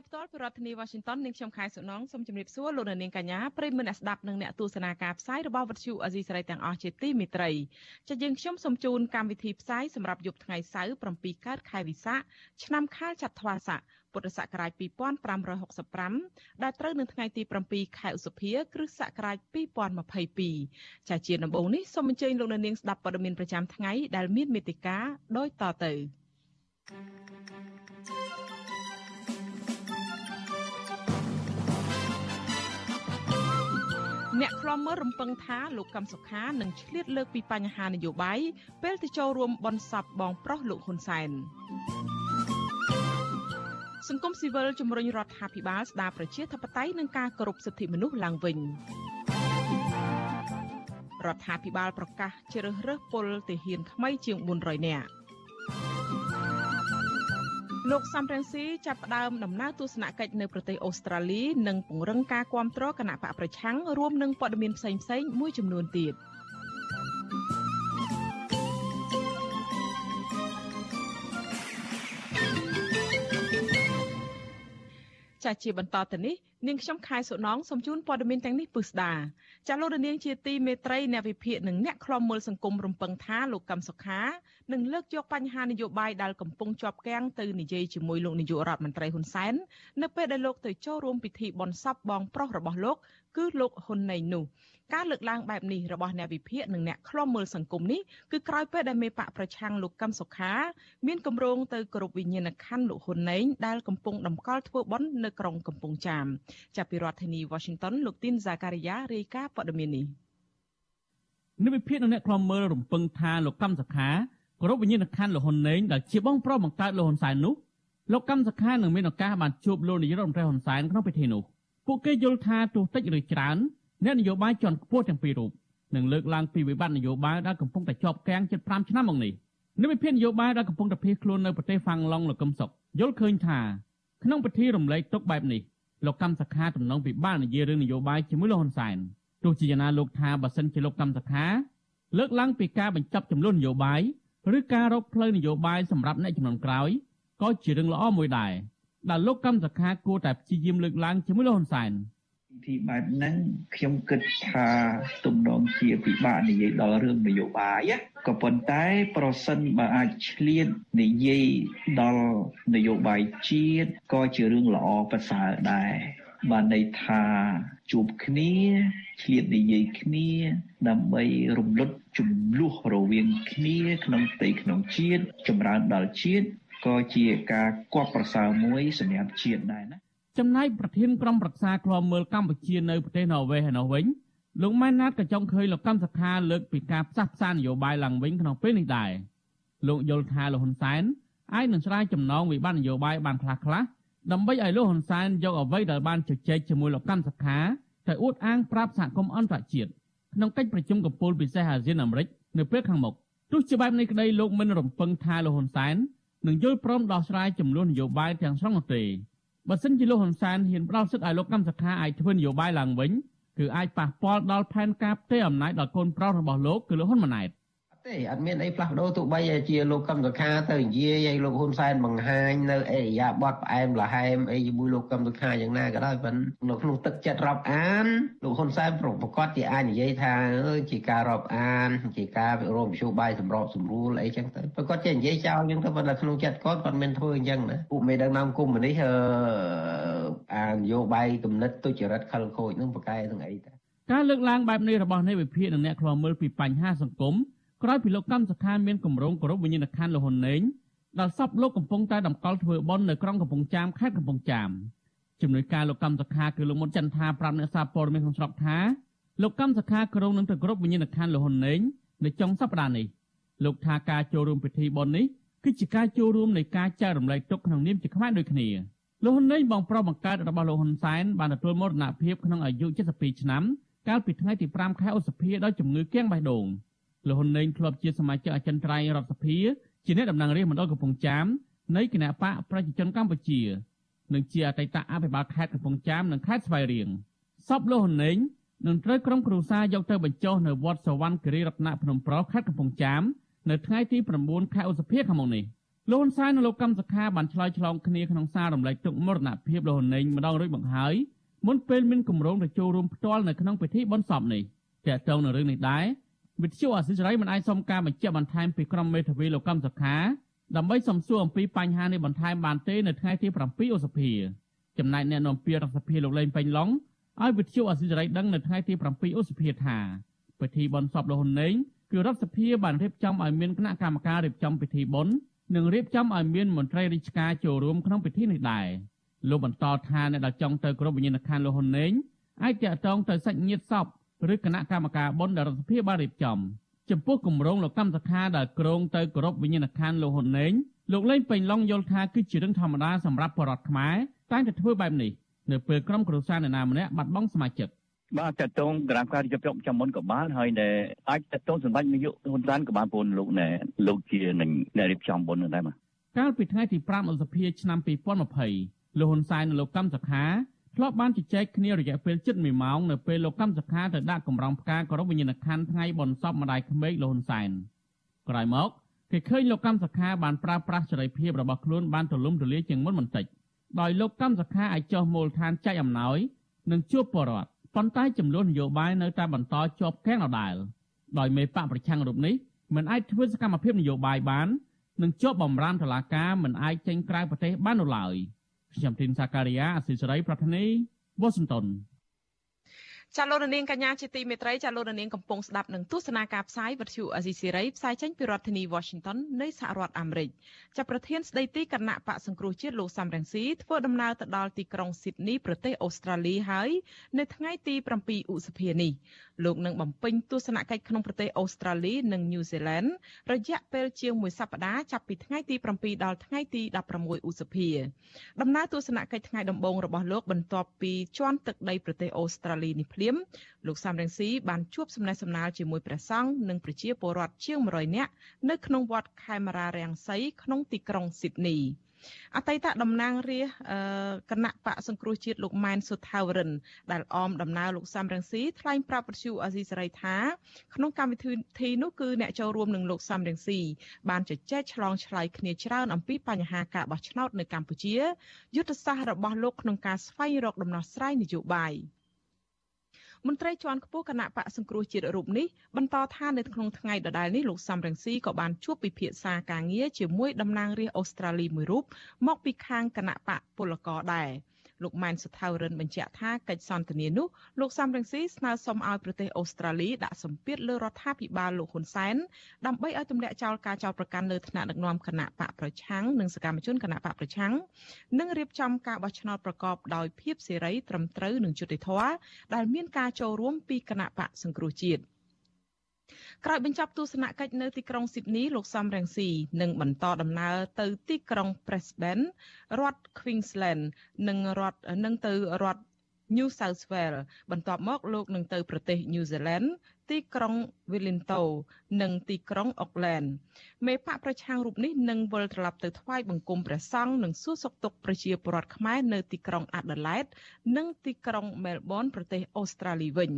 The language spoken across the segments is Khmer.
យផ្ទាល់ពីរដ្ឋធានី Washington នាងខ្ញុំខែសុណងសូមជម្រាបសួរលោកនាងកញ្ញាប្រិយមិត្តអ្នកស្ដាប់និងអ្នកទស្សនាការផ្សាយរបស់វិទ្យុអាស៊ីសេរីទាំងអស់ជាទីមេត្រីចាយើងខ្ញុំសូមជូនកម្មវិធីផ្សាយសម្រាប់យប់ថ្ងៃសៅរ៍7កើតខែវិសាខឆ្នាំខាលចត្វាស័កពុទ្ធសករាជ2565ដែលត្រូវនៅថ្ងៃទី7ខែឧសភា គ្រិស្តសករាជ2022ចាជាដំបូងនេះសូមអញ្ជើញលោកនាងស្ដាប់ព័ត៌មានប្រចាំថ្ងៃដែលមានមេតិការដូចតទៅ អ្នកខ្លំមើលរំពឹងថាលោកកឹមសុខានឹងឆ្លៀតលើកពីបញ្ហានយោបាយពេលទៅចូលរួមបនសពបងប្រុសលោកហ៊ុនសែនសង្គមស៊ីវិលជំរុញរដ្ឋាភិបាលស្ដារប្រជាធិបតេយ្យនិងការគោរពសិទ្ធិមនុស្សឡើងវិញរដ្ឋាភិបាលប្រកាសជ្រើសរើសពលទាហានថ្មីជាង400នាក់ លោកសំរងស៊ីចាប់ផ្ដើមដំណើរទស្សនកិច្ចនៅប្រទេសអូស្ត្រាលីនិងពង្រឹងការគាំទ្រគណៈបកប្រឆាំងរួមនឹងព័ត៌មានផ្សេងៗមួយចំនួនទៀត។ ចាជាបន្តទៅនេះនាងខ្ញុំខែសុណងសូមជូនព័ត៌មានទាំងនេះពិស្ដាចាលោករនាងជាទីមេត្រីអ្នកវិភាគនិងអ្នកខ្លំមើលសង្គមរំពឹងថាលោកកឹមសុខានឹងលើកយកបញ្ហានយោបាយដែលកំពុងជាប់គាំងទៅនិយាយជាមួយលោកនាយករដ្ឋមន្ត្រីហ៊ុនសែននៅពេលដែលលោកទៅចូលរួមពិធីបុណ្យសពបងប្រុសរបស់លោកគឺលោកហ៊ុនណេងនោះ ការលើកឡើងបែបនេះរបស់អ្នកវិភាគនិងអ្នកខ្លំមើលសង្គមនេះគឺក្រោយពេលដែលមេបកប្រឆាំងលោកកឹមសុខាមានគម្រោងទៅគោរពវិញ្ញាណក្ខន្ធលោកហ៊ុនណេងដែលកំពុងតម្កល់ធ្វើបុណ្យនៅក្រុងកំពង់ចាមចាប់ពីរដ្ឋធានី Washington លោកទីនហ្សាការីយ៉ារាយការណ៍ព័ត៌មាននេះអ្នកវិភាគនិងអ្នកខ្លំមើលរំពឹងថាលោកកឹមសុខាគោរពវិញ្ញាណក្ខន្ធលោកហ៊ុនណេងដែលជាបងប្រុសបង្កើតលោកហ៊ុនសែននោះលោកកឹមសុខានឹងមានឱកាសបានជួបលោកនាយករដ្ឋមន្ត្រីហ៊ុនសែនក្នុងពិធីនោះពួកគេយល់ថាទោះតិចឬច្រើន អ្នកនយោបាយជាន់ខ្ពស់ទាំងពីររូបនឹងលើកឡើងពីវិបត្តិនយោបាយដែលកំពុងតែជាប់គាំងជិត5ឆ្នាំមកនេះនិវិភាននយោបាយដែលកំពុងតែភៀសខ្លួននៅប្រទេសហ្វាំងឡុងលោកកឹមសុខយល់ឃើញថាក្នុងពិធីរំលែកទុកបែបនេះលោកកម្មសខាទំនងពិបាកនិយាយរឿងនយោបាយជាមួយលោកហ៊ុនសែនទោះជាយ៉ាងណាលោកថាបើសិនជាលោកកម្មសខាលើកឡើងពីការបញ្ចប់ចំនួននយោបាយឬការរកផ្លូវនយោបាយសម្រាប់អ្នកចំនួនក្រោយក៏ជារឿងល្អមួយដែរដែលលោកកម្មសខាគួរតែព្យាយាមលើកឡើងជាមួយលោកហ៊ុនសែន ពិធីបែបហ្នឹងខ្ញុំគិតថាទំនងជាពិបាកនិយាយដល់រឿងនយោបាយក៏ប៉ុន្តែប្រសិនបើអាចឆ្លៀតនិយាយដល់នយោបាយជាតិក៏ជារឿងល្អប្រសើរដែរបានន័យថាជួបគ្នាឆ្លៀតនិយាយគ្នា ដើម្បីរំលត់ចំនួនរវាងគ្នាក្នុងផ្ទៃក្នុងជាតិចម្រើនដល់ជាតិក៏ជាការគប់ប្រសើរមួយសម្រាប់ជាតិដែរណា ចំណែកប្រធានក្រុមប្រឹក្សាឃ្លាំមើលកម្ពុជានៅប្រទេសន័រវេសឯនោះវិញលោកម៉ែនណាតក៏ចង់ឃើញលោកកម្មសខាលើកពីការផ្សះផ្សានយោបាយឡើងវិញក្នុងពេលនេះដែរលោកយល់ថាលោកហ៊ុនសែនអាចនឹងឆ្លើយចំណងវិបត្តិនយោបាយបានខ្លះខ្លះដើម្បីឲ្យលោកហ៊ុនសែនយកអ្វីដែលបានជជែកជាមួយលោកកម្មសខាទៅអួតអាងប្រាប់សហគមន៍អន្តរជាតិក្នុងកិច្ចប្រជុំកំពូលពិសេសអាស៊ានអាមេរិកនៅពេលខាងមុខទោះជាបែបនេះក្តីលោកមិនរំពឹងថាលោកហ៊ុនសែននឹងយល់ព្រមដោះស្រាយចំនួននយោបាយទាំងស្រុងនោះទេ បើសិនជាលោកហ៊ុនសែនហ៊ានផ្ដល់សិទ្ធិឲ្យលោកកម្មសខាអាចធ្វើនយោបាយឡើងវិញគឺអាចប៉ះពាល់ដល់ផែនការផ្ទេរអំណាចដល់កូនប្រុសរបស់លោកគឺលោកហ៊ុនម៉ាណែត ទេអត់មានអីផ្លាស់ប្ដូរទោះបីជាលោកកឹមសុខាទៅនិយាយឲ្យលោកហ៊ុនសែនបង្ហាញនៅអេយ៉ាបតផ្អែមលហែមអីជាមួយលោកកឹមសុខាយ៉ាងណាក៏ដោយប៉ុន្តែនៅក្នុងទឹកចិត្តរាប់អានលោកហ៊ុនសែនប្រកាសជាអាចនិយាយថាអើយជាការរាប់អានជាការរួមមធ្យោបាយសម្របសម្រួលអីចឹងទៅប្រកាសជានិយាយចោលចឹងទៅប៉ុន្តែក្នុងចិត្តគាត់គាត់មិនធ្វើអញ្ចឹងណាពួកមេដឹកនាំគុំនេះអឺអានយោបាយគំនិតទុច្ចរិតខលខូចនឹងប្រកែនឹងអីតាការលើកឡើងបែបនេះរបស់នៃវិភាគនិងអ្នកខ្លោមើលពីបញ្ហាសង្គម ក្រោយពីលោកកម្មសខាមានគម្រោងគោរពវិញ្ញាណក្ខន្ធលហ៊ុនណេងដល់សពលោកកំពុងតែតម្កល់ធ្វើបន់នៅក្រុងកំពង់ចាមខេត្តកំពង់ចាមជំនួយការលោកកម្មសខាគឺលោកមុនចន្ទថាប្រាប់អ្នកសារព័ត៌មានក្នុងស្រុកថាលោកកម្មសខាក្រុងនឹងទៅគោរពវិញ្ញាណក្ខន្ធលហ៊ុនណេងនៅចុងសប្តាហ៍នេះលោកថាការចូលរួមពិធីបុណ្យនេះគឺជាការចូលរួមនៃការចែករំលែកទុកក្នុងនាមជាខ្មែរដូចគ្នាលោកហ៊ុនម៉ាណែតបងប្រុសបង្កើតរបស់លោកហ៊ុនសែនបានទទួលមរណភាពក្នុងអាយុ72ឆ្នាំកាលពីថ្ងៃទី5ខែឧសភាដោយជំងឺគាំងបេះដូង លោកហ៊ុនម៉ាណែតធ្លាប់ជាសមាជិកអចិន្ត្រៃយ៍រដ្ឋសភាជាអ្នកតំណាងរាស្ត្រមណ្ឌលកំពង់ចាមនៃគណៈបកប្រជាជនកម្ពុជានិងជាអតីតអភិបាលខេត្តកំពង់ចាមនិងខេត្តស្វាយរៀងសពលោកហ៊ុនម៉ាណែតនឹងត្រូវក្រុមគ្រួសារយកទៅបញ្ចុះនៅវត្តសវណ្ណគិរីរតនភ្នំប្រុសខេត្តកំពង់ចាមនៅថ្ងៃទី9ខែឧសភាខាងមុខនេះលោកហ៊ុនសែននិងលោកកម្មសខាបានឆ្លើយឆ្លងគ្នាក្នុងសាររំលែកទុកមរណភាពលោកហ៊ុនម៉ាណែតម្ដងរួចបង្ហើយមុនពេលមានគម្រោងទៅចូលរួមផ្ទាល់នៅក្នុងពិធីបុណ្យសពនេះតើតើនៅរឿងនេះដែរ វិទ្យុអសិរ័យមិនអាចសុំការបញ្ជាក់បន្ថែមពីក្រុមមេធាវីលោកកម្មសខាដើម្បីសំសួរអំពីបញ្ហានេះបន្ថែមបានទេនៅថ្ងៃទី7ឧសភាចំណែកអ្នកនាំពាក្យរដ្ឋសភាលោកលេងពេញឡុងឲ្យវិទ្យុអសិរ័យដឹងនៅថ្ងៃទី7ឧសភាថាពិធីបុណ្យសពលោកហ៊ុនម៉ាណែតគឺរដ្ឋសភាបានរៀបចំឲ្យមានគណៈកម្មការរៀបចំពិធីបុណ្យនិងរៀបចំឲ្យមានមន្ត្រីរាជការចូលរួមក្នុងពិធីនេះដែរលោកបន្តថាអ្នកដែលចង់ទៅគ្រប់វិញ្ញាណក្ខន្ធលោកហ៊ុនម៉ាណែតអាចតាក់ទងទៅសាច់ញាតិសព ឬគណៈកម្មការបុណ្យដែលរដ្ឋសភាបានរៀបចំចំពោះគម្រោងលោកកម្មសខាដែលក្រងទៅគោរពវិញ្ញាណក្ខន្ធលោកហ៊ុនណេងលោកលេងពេញឡុងយល់ថាគឺជារឿងធម្មតាសម្រាប់បរដ្ឋខ្មែរតែតែធ្វើបែបនេះនៅពេលក្រុមគ្រួសារនរណាម្នាក់បាត់បង់សមាជិកបាទតតងក្រាមការរៀបចំចាំមុនក៏បានហើយដែលអាចតតងសម្ដេចនាយកហ៊ុនសែនក៏បានពូនលោកណែលោកជានឹងអ្នករៀបចំបុណ្យនឹងដែរបាទកាលពីថ្ងៃទី5ឧសភាឆ្នាំ2020លោកហ៊ុនសែននិងលោកកម្មសខា ធ្លាប់បានជជែកគ្នារយៈពេលជិត1ម៉ោងនៅពេលលោកកម្មសខាទៅដាក់កម្រងផ្កាគោរពវិញ្ញាណក្ខន្ធថ្ងៃបុណ្យសពម្ដាយក្មេកលោកហ៊ុនសែនក្រោយមកគេឃើញលោកកម្មសខាបានប្រើប្រាស់សេរីភាពរបស់ខ្លួនបានទូលំទូលាយជាងមុនបន្តិចដោយលោកកម្មសខាអាចចុះមូលដ្ឋានចែកអំណោយនិងជួបបរដ្ឋប៉ុន្តែចំនួននយោបាយនៅតែបន្តជាប់កាំងដដែលដោយមេបកប្រឆាំងរូបនេះមិនអាចធ្វើសកម្មភាពនយោបាយបាន និងជាប់បំរាមតុលាការមិនអាចចេញក្រៅប្រទេសបាននោះឡើយ។ ខ្ញុំធីនសាការីយ៉ាអសិសរីប្រធានីវ៉ាស៊ីនតោនចាលោករនាងកញ្ញាជាទីមេត្រីចាលោករនាងកំពុងស្ដាប់នឹងទស្សនាការផ្សាយវិទ្យុអេស៊ីស៊ីរ៉ីផ្សាយចេញពីរដ្ឋធានី Washington នៃសហរដ្ឋអាមេរិកចាប្រធានស្ដីទីគណៈបកសង្គ្រោះជាតិលោកសំរងស៊ីធ្វើដំណើរទៅដល់ទីក្រុងស៊ីដនីប្រទេសអូស្ត្រាលីហើយនៅថ្ងៃទី7ឧសភានេះ លោកនឹងបំពេញទស្សនកិច្ចក្នុងប្រទេសអូស្ត្រាលីនិងញូហ្សេឡង់រយៈពេលជាងមួយសប្តាហ៍ចាប់ពីថ្ងៃទី7ដល់ថ្ងៃទី16ឧសភាដំណើរទស្សនកិច្ចថ្ងៃដំបូងរបស់លោកបន្ទាប់ពីជន់ទឹកដីប្រទេសអូស្ត្រាលីនេះភ្លាមលោកសំរងស៊ីបានជួបសំណេះសំណាលជាមួយព្រះសង្ឃនិងប្រជាពលរដ្ឋជាង100នាក់នៅក្នុងវត្តខេមរារាំងសីក្នុងទីក្រុងស៊ីដនី អតីតតំណាងរាស្ត្រគណៈបកសង្គ្រោះជាតិលោកម៉ែនសុថាវរិន ដែលអមដំណើរលោកសំរងស៊ីថ្លែងប្រាប់វិទ្យុអាស៊ីសេរីថាក្នុងកម្មវិធីនោះគឺអ្នកចូលរួមនឹងលោកសំរងស៊ីបានជជែកឆ្លងឆ្លើយគ្នាច្រើនអំពីបញ្ហាការបោះឆ្នោតនៅកម្ពុជាយុទ្ធសាស្ត្ររបស់លោកក្នុងការស្វែងរកដំណោះស្រាយនយោបាយ។ មន្ត្រីជាន់ខ្ពស់គណៈបកសង្គ្រោះជាតិរូបនេះបន្តថានៅក្នុងថ្ងៃដដែលនេះលោកសំរងស៊ីក៏បានជួបពិភាក្សាការងារជាមួយតំណាងរាស្ត្រអូស្ត្រាលីមួយរូបមកពីខាងគណៈបកពលករដែរ លោកម៉ែនសុថាវរិនបញ្ជាក់ថាកិច្ចសន្ទនានោះលោកសំរងស៊ីស្នើសុំឲ្យប្រទេសអូស្ត្រាលីដាក់សម្ពាធលើរដ្ឋាភិបាលលោកហ៊ុនសែនដើម្បីឲ្យទម្លាក់ចោលការចោទប្រកាន់លើថ្នាក់ដឹកនាំគណៈបកប្រឆាំងនិងសកម្មជនគណៈបកប្រឆាំងនិងរៀបចំការបោះឆ្នោតប្រកបដោយភាពសេរីត្រឹមត្រូវនិងយុត្តិធម៌ដែលមានការចូលរួមពីគណៈបកសង្គ្រោះជាតិ។ ក្រោយបញ្ចប់ទស្សនកិច្ចនៅទីក្រុងស៊ីដនីលោកសំរងស៊ីនឹងបន្តដំណើរទៅទីក្រុង Brisbane រដ្ឋ Queensland និងរដ្ឋនឹងទៅរដ្ឋ New South Wales បន្ទាប់មកលោកនឹងទៅប្រទេស New Zealand ទីក្រុង Wellington និងទីក្រុង Auckland មេបកប្រឆាំងរូបនេះនឹងវិលត្រឡប់ទៅថ្វាយបង្គំព្រះសង្ឃនិងសួរសុខទុក្ខប្រជាពលរដ្ឋខ្មែរនៅទីក្រុង Adelaide និងទីក្រុង Melbourne ប្រទេសអូស្ត្រាលីវិញ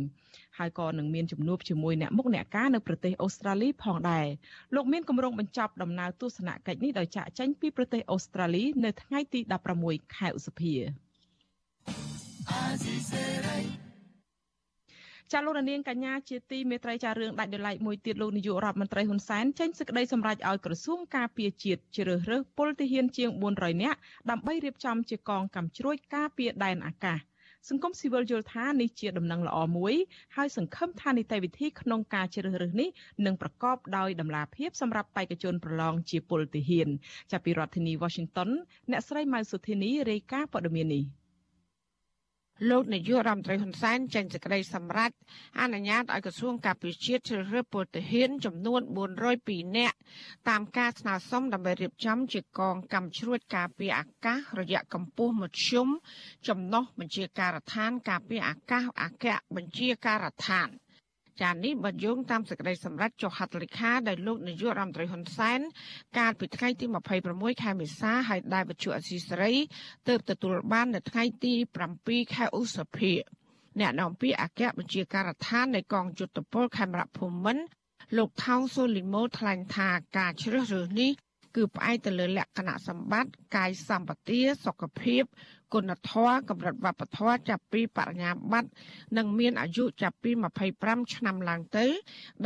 ហើយក៏នឹងមានជំនួបជាមួយអ្នកមុខអ្នកការនៅប្រទេសអូស្ត្រាលីផងដែរលោកមានគម្រោងបញ្ចប់ដំណើរទស្សនកិច្ចនេះដោយចាក់ចេញពីប្រទេសអូស្ត្រាលីនៅថ្ងៃទី16ខែឧសភា ចាលោកនាងកញ្ញាជាទីមេត្រីចារឿងដាច់ដោយឡែកមួយទៀតលោកនាយករដ្ឋមន្ត្រីហ៊ុនសែនចេញសេចក្តីសម្រេចឲ្យក្រសួងការពារជាតិជ្រើសរើសពលទាហានជាង400នាក់ដើម្បីរៀបចំជាកងកម្មជ្រួយការពារដែនអាកាសសង្គមស៊ីវិលយល់ថានេះជាដំណឹងល្អមួយហើយសង្ឃឹមថានីតិវិធីក្នុងការជ្រើសរើសនេះនឹងប្រកបដោយតម្លាភាពសម្រាប់បេក្ខជនប្រឡងជាពលទាហានចាប់ពីរដ្ឋធានី Washington អ្នកស្រីម៉ៅសុធីនីរាយការណ៍ព័ត៌មាននេះ លោកនាយករដ្ឋមន្ត្រីហ៊ុនសែនចេញសេចក្តីសម្រេចអនុញ្ញាតឲ្យក្រសួងការពារជាតិជ្រើសរើសពលទាហានចំនួន402នាក់តាមការស្នើសុំដើម្បីរៀបចំជាកងកម្មជ្រួតការពារអាកាសរយៈកម្ពស់មធ្យមចំណុះបញ្ជាការដ្ឋានការពារអាកាសអគ្គបញ្ជាការដ្ឋាន ចាននេះបញ្យងតាមសេចក្តីសម្រេចចុះហត្ថលេខាដោយលោកនាយករដ្ឋមន្ត្រីហ៊ុនសែនកាលពីថ្ងៃទី26ខែមេសាហើយដែលវិទ្យុអសីសេរីទើបទទួលបាននៅថ្ងៃទី7ខែឧសភាអ្នកនាំពាក្យអគ្គបញ្ជាការដ្ឋាននៃកងយុទ្ធពលខេមរៈភូមិន្ទលោកថោងសូលីម៉ូថ្លែងថាការជ្រើសរើសនេះគឺផ្អែកទៅលើលក្ខណៈសម្បត្តិកាយសម្បទាសុខភាព គុណធម៌កម្រិតវប្បធម៌ចាប់ពីបរិញ្ញាបត្រនិងមានអាយុចាប់ពី25ឆ្នាំឡើងទៅ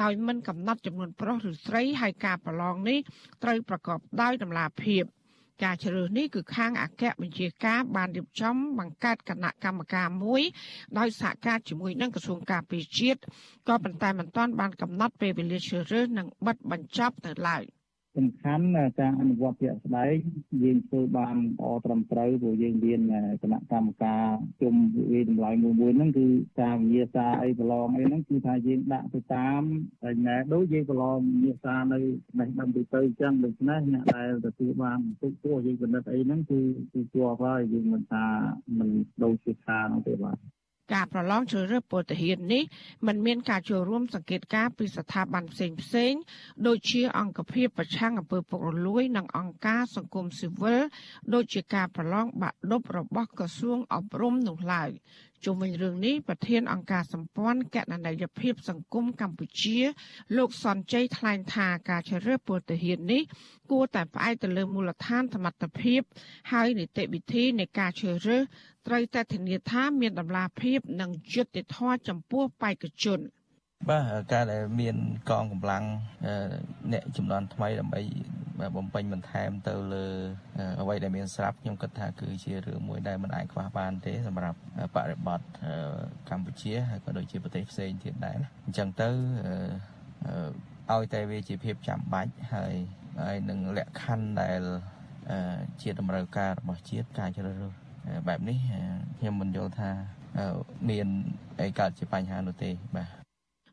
ដោយមិនកំណត់ចំនួនប្រុសឬស្រីហើយការប្រឡងនេះត្រូវប្រកបដោយតម្លាភាពការជ្រើសនេះគឺខាងអគ្គបញ្ជាការបានរៀបចំបង្កើតគណៈកម្មការមួយដោយសហការជាមួយនឹងក្រសួងការពារជាតិក៏ប៉ុន្តែមិនទាន់បានកំណត់ពេលវេលាជ្រើសរើសនិងបិទបញ្ចប់ទៅឡើយ។ សំខាន់ការអនុវត្តជាក់ស្ដែងយើងធ្វើបានល្អត្រឹមត្រូវព្រោះយើងមានគណៈកម្មការជុំវិតម្លៃមួយមួយហ្នឹងគឺការវិញ្ញាសាអីប្រឡងអីហ្នឹងគឺថាយើងដាក់ទៅតាមហើយណែដូចយើងប្រឡងវិញ្ញាសានៅណេះដំទៅទៅអញ្ចឹងដូច្នេះអ្នកដែលទទួលបានទុកពោះយើងពិនិត្យអីហ្នឹងគឺគឺជាប់ហើយយើងមិនថាមិនដូចជាខានោះទេបាទ ការប្រឡងជ្រើសរើសពលទាហាននេះมันមានការចូលរួមសង្កេតការពីស្ថាប័នផ្សេងផ្សេងដូចជាអង្គភាពប្រឆាំងអំពើពុករលួយ និងអង្គការសង្គមស៊ីវិលដូចជាការប្រឡងបាក់ឌុបរបស់ក្រសួងអប់រំនោះឡើយ ជុំវិញរឿងនេះប្រធានអង្គការសម្ព័ន្ធកណន័យភាពសង្គមកម្ពុជា លោកសនជ័យថ្លែងថាការជ្រើសរើសពលទាហាននេះគួរតែផ្អែកទៅលើមូលដ្ឋានសមត្ថភាព ហើយនីតិវិធីនៃការជ្រើសរើសត្រូវតែធានាថាមានតម្លាភាពនិងយុត្តិធម៌ចំពោះបេក្ខជន បាទការដែលមានកងកម្លាំងអ្នកចំនួនថ្មីដើម្បីបំពេញបន្ថែមទៅលើអ្វីដែលមានស្រាប់ខ្ញុំគិតថាគឺជារឿងមួយដែលមិនអាចខ្វះបានទេសម្រាប់បរិបទកម្ពុជាហើយក៏ដូចជាប្រទេសផ្សេងទៀតដែរណាអញ្ចឹងទៅឲ្យតែវាជាភាពចាំបាច់ហើយហើយនឹងលក្ខខណ្ឌដែលជាតម្រូវការរបស់ជាតិការជ្រើសរើសបែបនេះខ្ញុំមិនយល់ថាមានអីកើតជាបញ្ហានោះទេបាទ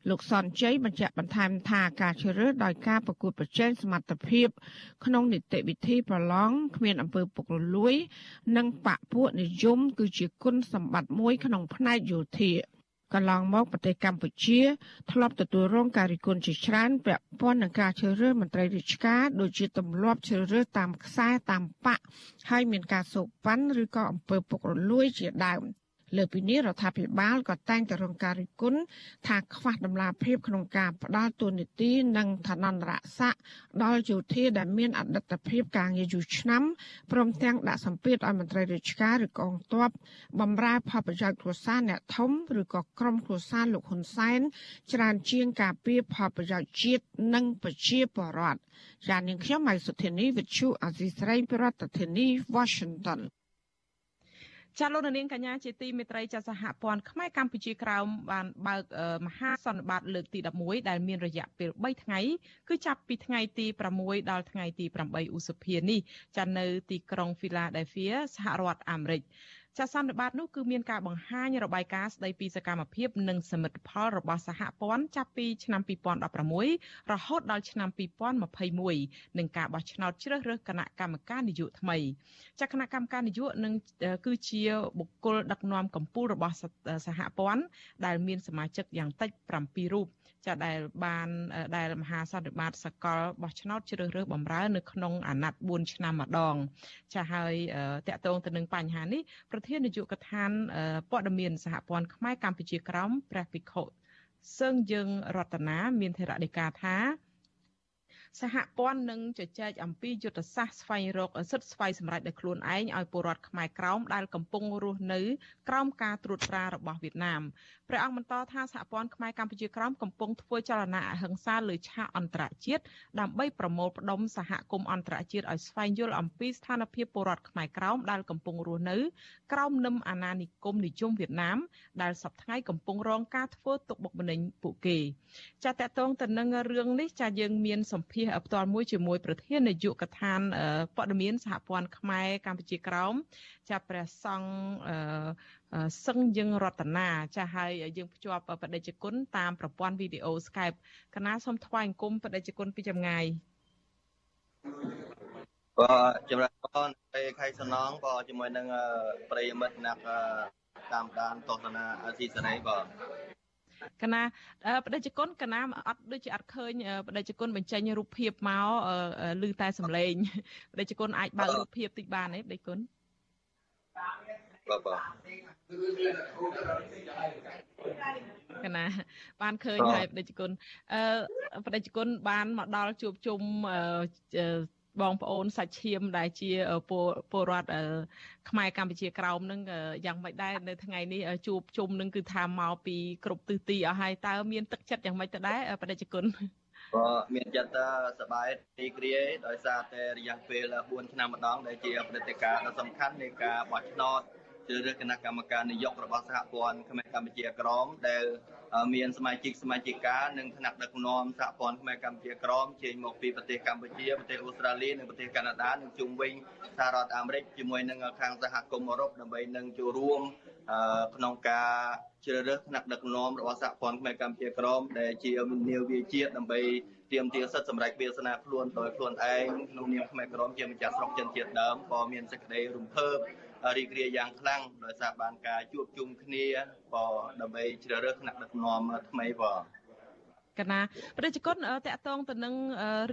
លោកសនជ័យបញ្ជាក់បន្ថែមថាការជ្រើសរើសដោយការប្រកួតប្រជែងសមត្ថភាព ក្នុងនីតិវិធីប្រឡងគ្មានអំពើពុករលួយ និងបពពួកនិយម គឺជាគុណសម្បត្តិមួយ ក្នុងផ្នែកយោធាកន្លងមកប្រទេសកម្ពុជា ធ្លាប់ទទួលរងការរិះគន់ជាច្រើនពាក់ព័ន្ធនឹងការជ្រើសរើសមន្ត្រីរាជការដូចជាទម្លាប់ជ្រើសរើសតាមខ្សែតាមបកហើយមានការសោកប៉ាន់ឬក៏អំពើពុករលួយជាដើម លើពីនេះរដ្ឋាភិបាលក៏តែងតែរងការរិះគន់ថាខ្វះដំណាភាពក្នុងការផ្ដាល់ទូនីតិនិងឋានន្តរស័ក្តិដល់យោធាដែលមានអតីតភាពការងារយូរឆ្នាំព្រមទាំងដាក់សម្ពាធឲ្យមន្ត្រីរាជការឬកងទ័ពបម្រើផលប្រយោជន៍គ្រួសារអ្នកធំឬក៏ក្រុមគ្រួសារលោកហ៊ុនសែនច្រើនជាងការពារផលប្រយោជន៍ជាតិនិងប្រជាពលរដ្ឋយ៉ាងនាងខ្ញុំម៉ៃសុធានីវិទ្យុអាស៊ីស្រីប្រធានាធិបតី Washington ចាលោកនាងកញ្ញាជាទីមេត្រីចាសហព័ន្ធខ្មែរកម្ពុជាក្រោមបានបើកមហាសន្និបាតលើកទី11ដែលមានរយៈពេល3ថ្ងៃគឺចាប់ពីថ្ងៃទី6ដល់ថ្ងៃទី8ឧសភានេះចានៅទីក្រុង Philadelphia សហរដ្ឋអាមេរិក ចាសន្និបាតនោះគឺមានការបង្ហាញរបាយការណ៍ស្ដីពីសកម្មភាពនិងសមិទ្ធផលរបស់សហព័ន្ធចាប់ពីឆ្នាំ2016រហូតដល់ឆ្នាំ2021និងការបោះឆ្នោតជ្រើសរើសគណៈកម្មការនយោបាយថ្មីចាគណៈកម្មការនយោបាយនឹងគឺជាបុគ្គលដឹកនាំកម្ពុជារបស់សហព័ន្ធដែលមានសមាជិកយ៉ាងតិច7រូប ចាដែលបានដែលមហាសន្និបាតសកលបោះឆ្នោតជ្រើសរើសបម្រើនៅក្នុងអាណត្តិ4ឆ្នាំម្ដង ចាហើយតកតងទៅនឹងបញ្ហានេះប្រធាននាយកដ្ឋានព័ត៌មានសហព័ន្ធខ្មែរកម្ពុជាក្រោមព្រះភិក្ខុសឹងយើងរតនាមានធរណីកាថា សហព័ន្ធនឹងជជែកអំពីយុទ្ធសាស្ត្រស្វែងរកសិទ្ធិស្វ័យសម្រេចដោយខ្លួនឯងឲ្យពលរដ្ឋខ្មែរក្រោមដែលកំពុងរស់នៅក្រោមការត្រួតត្រារបស់វៀតណាមព្រះអង្គបន្តថាសហព័ន្ធខ្មែរកម្ពុជាក្រោមកំពុងធ្វើចលនាអហិង្សាលើឆាកអន្តរជាតិដើម្បីប្រមូលផ្ដុំសហគមន៍អន្តរជាតិឲ្យស្វែងយល់អំពីស្ថានភាពពលរដ្ឋខ្មែរក្រោមដែលកំពុងរស់នៅក្រោមនឹមអាណានិគមនិយមវៀតណាមដែលសប្តាហ៍កំពុងរងការធ្វើទុកបុកម្នេញពួកគេចាតតងទៅនឹងរឿងនេះចាយើងមានសម្ភាសផ្ទាល់មួយជាមួយប្រធាននាយកដ្ឋានព័ត៌មានសហព័ន្ធខ្មែរកម្ពុជាក្រោមចាប់ព្រះសង្ឃសឹងយើងរតនាចាស់ហើយយើងភ្ជាប់បដិជគុណតាមប្រព័ន្ធវីដេអូ Skype កណាសូមថ្វាយអង្គមបដិជគុណពីចម្ងាយក៏ចម្រើនពរនៃខៃសំណងក៏ជាមួយនឹងប្រិយមិត្តអ្នកតាមដានទស្សនាអាស៊ីសេរីបាទ កណាបដិជគុណកណាអត់ដូចជាអត់ឃើញបដិជគុណបញ្ចេញរូបភាពមកឮតែសំឡេងបដិជគុណអាចបើករូបភាពតិចបានទេបដិគុណបាទបាទកណាបានឃើញហើយបដិជគុណអឺបដិជគុណបានមកដល់ជួបជុំ បងប្អូនសាច់ឈាមដែលជាពលរដ្ឋខ្មែរកម្ពុជាក្រោមនឹងយ៉ាងម៉េចដែរនៅថ្ងៃនេះជួបជុំនឹងគឺថាមកពីគ្រប់ទិសទីអស់ហើយតើមានទឹកចិត្តយ៉ាងម៉េចទៅដែរបដិជគុណក៏មានចិត្តសប្បាយទីគ្រាដោយសារតែរយៈពេល4ឆ្នាំម្ដងដែលជាព្រឹត្តិការណ៍ដ៏សំខាន់នៃការបោះឆ្នោតជ្រើសរើសគណៈកម្មការនយោបាយរបស់សហព័ន្ធខ្មែរកម្ពុជាក្រមដែល មានសមាជិកសមាជិកានិងថ្នាក់ដឹកនាំសហព័ន្ធខ្មែរកម្ពុជាក្រមចេញមកពីប្រទេសកម្ពុជាប្រទេសអូស្ត្រាលីនិងប្រទេសកាណាដានិងជុំវិញសហរដ្ឋអាមេរិកជាមួយនឹងខាងសហគមន៍អឺរ៉ុបដើម្បីនឹងចូលរួមក្នុងការជ្រើសរើសថ្នាក់ដឹកនាំរបស់សហព័ន្ធខ្មែរកម្ពុជាក្រមដែលជានាវាជាតិដើម្បីទាមទារសិទ្ធិសម្រេចវាសនាខ្លួនដោយខ្លួនឯងក្នុងនាមខ្មែរក្រមជាម្ចាស់ស្រុកចិនជាតិដើមក៏មានសេចក្តីរំភើប រីករាយយ៉ាងខ្លាំងដោយសារបានការជួបជុំគ្នាក៏ដើម្បីជ្រើសរើសថ្នាក់ដឹកនាំថ្មីបងកណាប្រជាជនតកតងទៅនឹង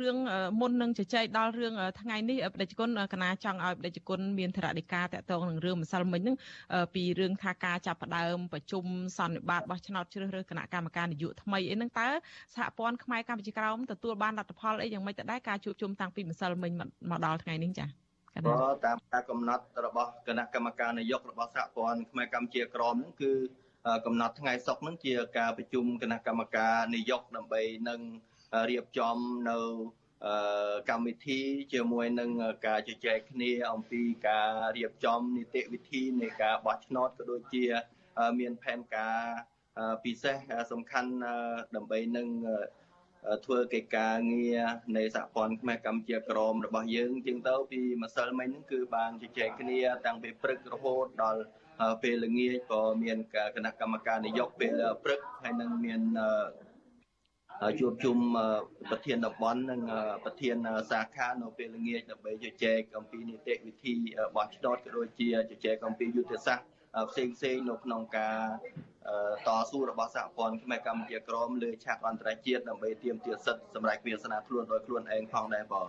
រឿងមុននឹងជជែកដល់រឿងថ្ងៃនេះប្រជាជនកណាចង់ឲ្យប្រជាជនមានធរណីការតកតងនឹងរឿងម្សិលមិញហ្នឹងពីរឿងថាការចាប់ផ្ដើមប្រជុំសន្និបាតបោះឆ្នោតជ្រើសរើសគណៈកម្មការនយោបាយថ្មីអីហ្នឹងតើសហព័ន្ធខ្មែរកម្ពុជាក្រោមទទួលបានលទ្ធផលអីយ៉ាងម៉េចទៅដែរការជួបជុំតាំងពីម្សិលមិញមកដល់ថ្ងៃនេះចា៎ ក៏តាមការកំណត់របស់គណៈកម្មការនយោបាយរបស់សហព័ន្ធខ្មែរកម្ពុជាក្រមហ្នឹងគឺកំណត់ថ្ងៃសុក្រហ្នឹងជាការប្រជុំគណៈកម្មការនយោបាយដើម្បីនឹងរៀបចំនៅកម្មវិធីជាមួយនឹងការជជែកគ្នាអំពីការរៀបចំនីតិវិធីនៃការបោះឆ្នោតក៏ដូចជាមានផែនការពិសេសសំខាន់ដើម្បីនឹង ធ្វើកិច្ចការងារនៃសហព័ន្ធខ្មែរកម្ពុជាក្រមរបស់យើងជាងទៅពីម្សិលមិញហ្នឹងគឺបានជជែកគ្នាតាំងពីព្រឹករហូតដល់ពេលល្ងាចក៏មានគណៈកម្មការនយោបាយពេលព្រឹកហើយនឹងមានជួបជុំប្រធានតំបន់និងប្រធានសាខានៅពេលល្ងាចដើម្បីជជែកអំពីនីតិវិធីបោះឆ្នោតក៏ដូចជាជជែកអំពីយុទ្ធសាស្ត្រផ្សេងផ្សេងនៅក្នុងការ តស៊ូរបស់សហព័ន្ធខ្មែរកម្ពុជាក្រមលើឆាកអន្តរជាតិដើម្បីទាមទារសិទ្ធិសម្រាប់វាសនាខ្លួនដោយខ្លួនឯងផងដែរបង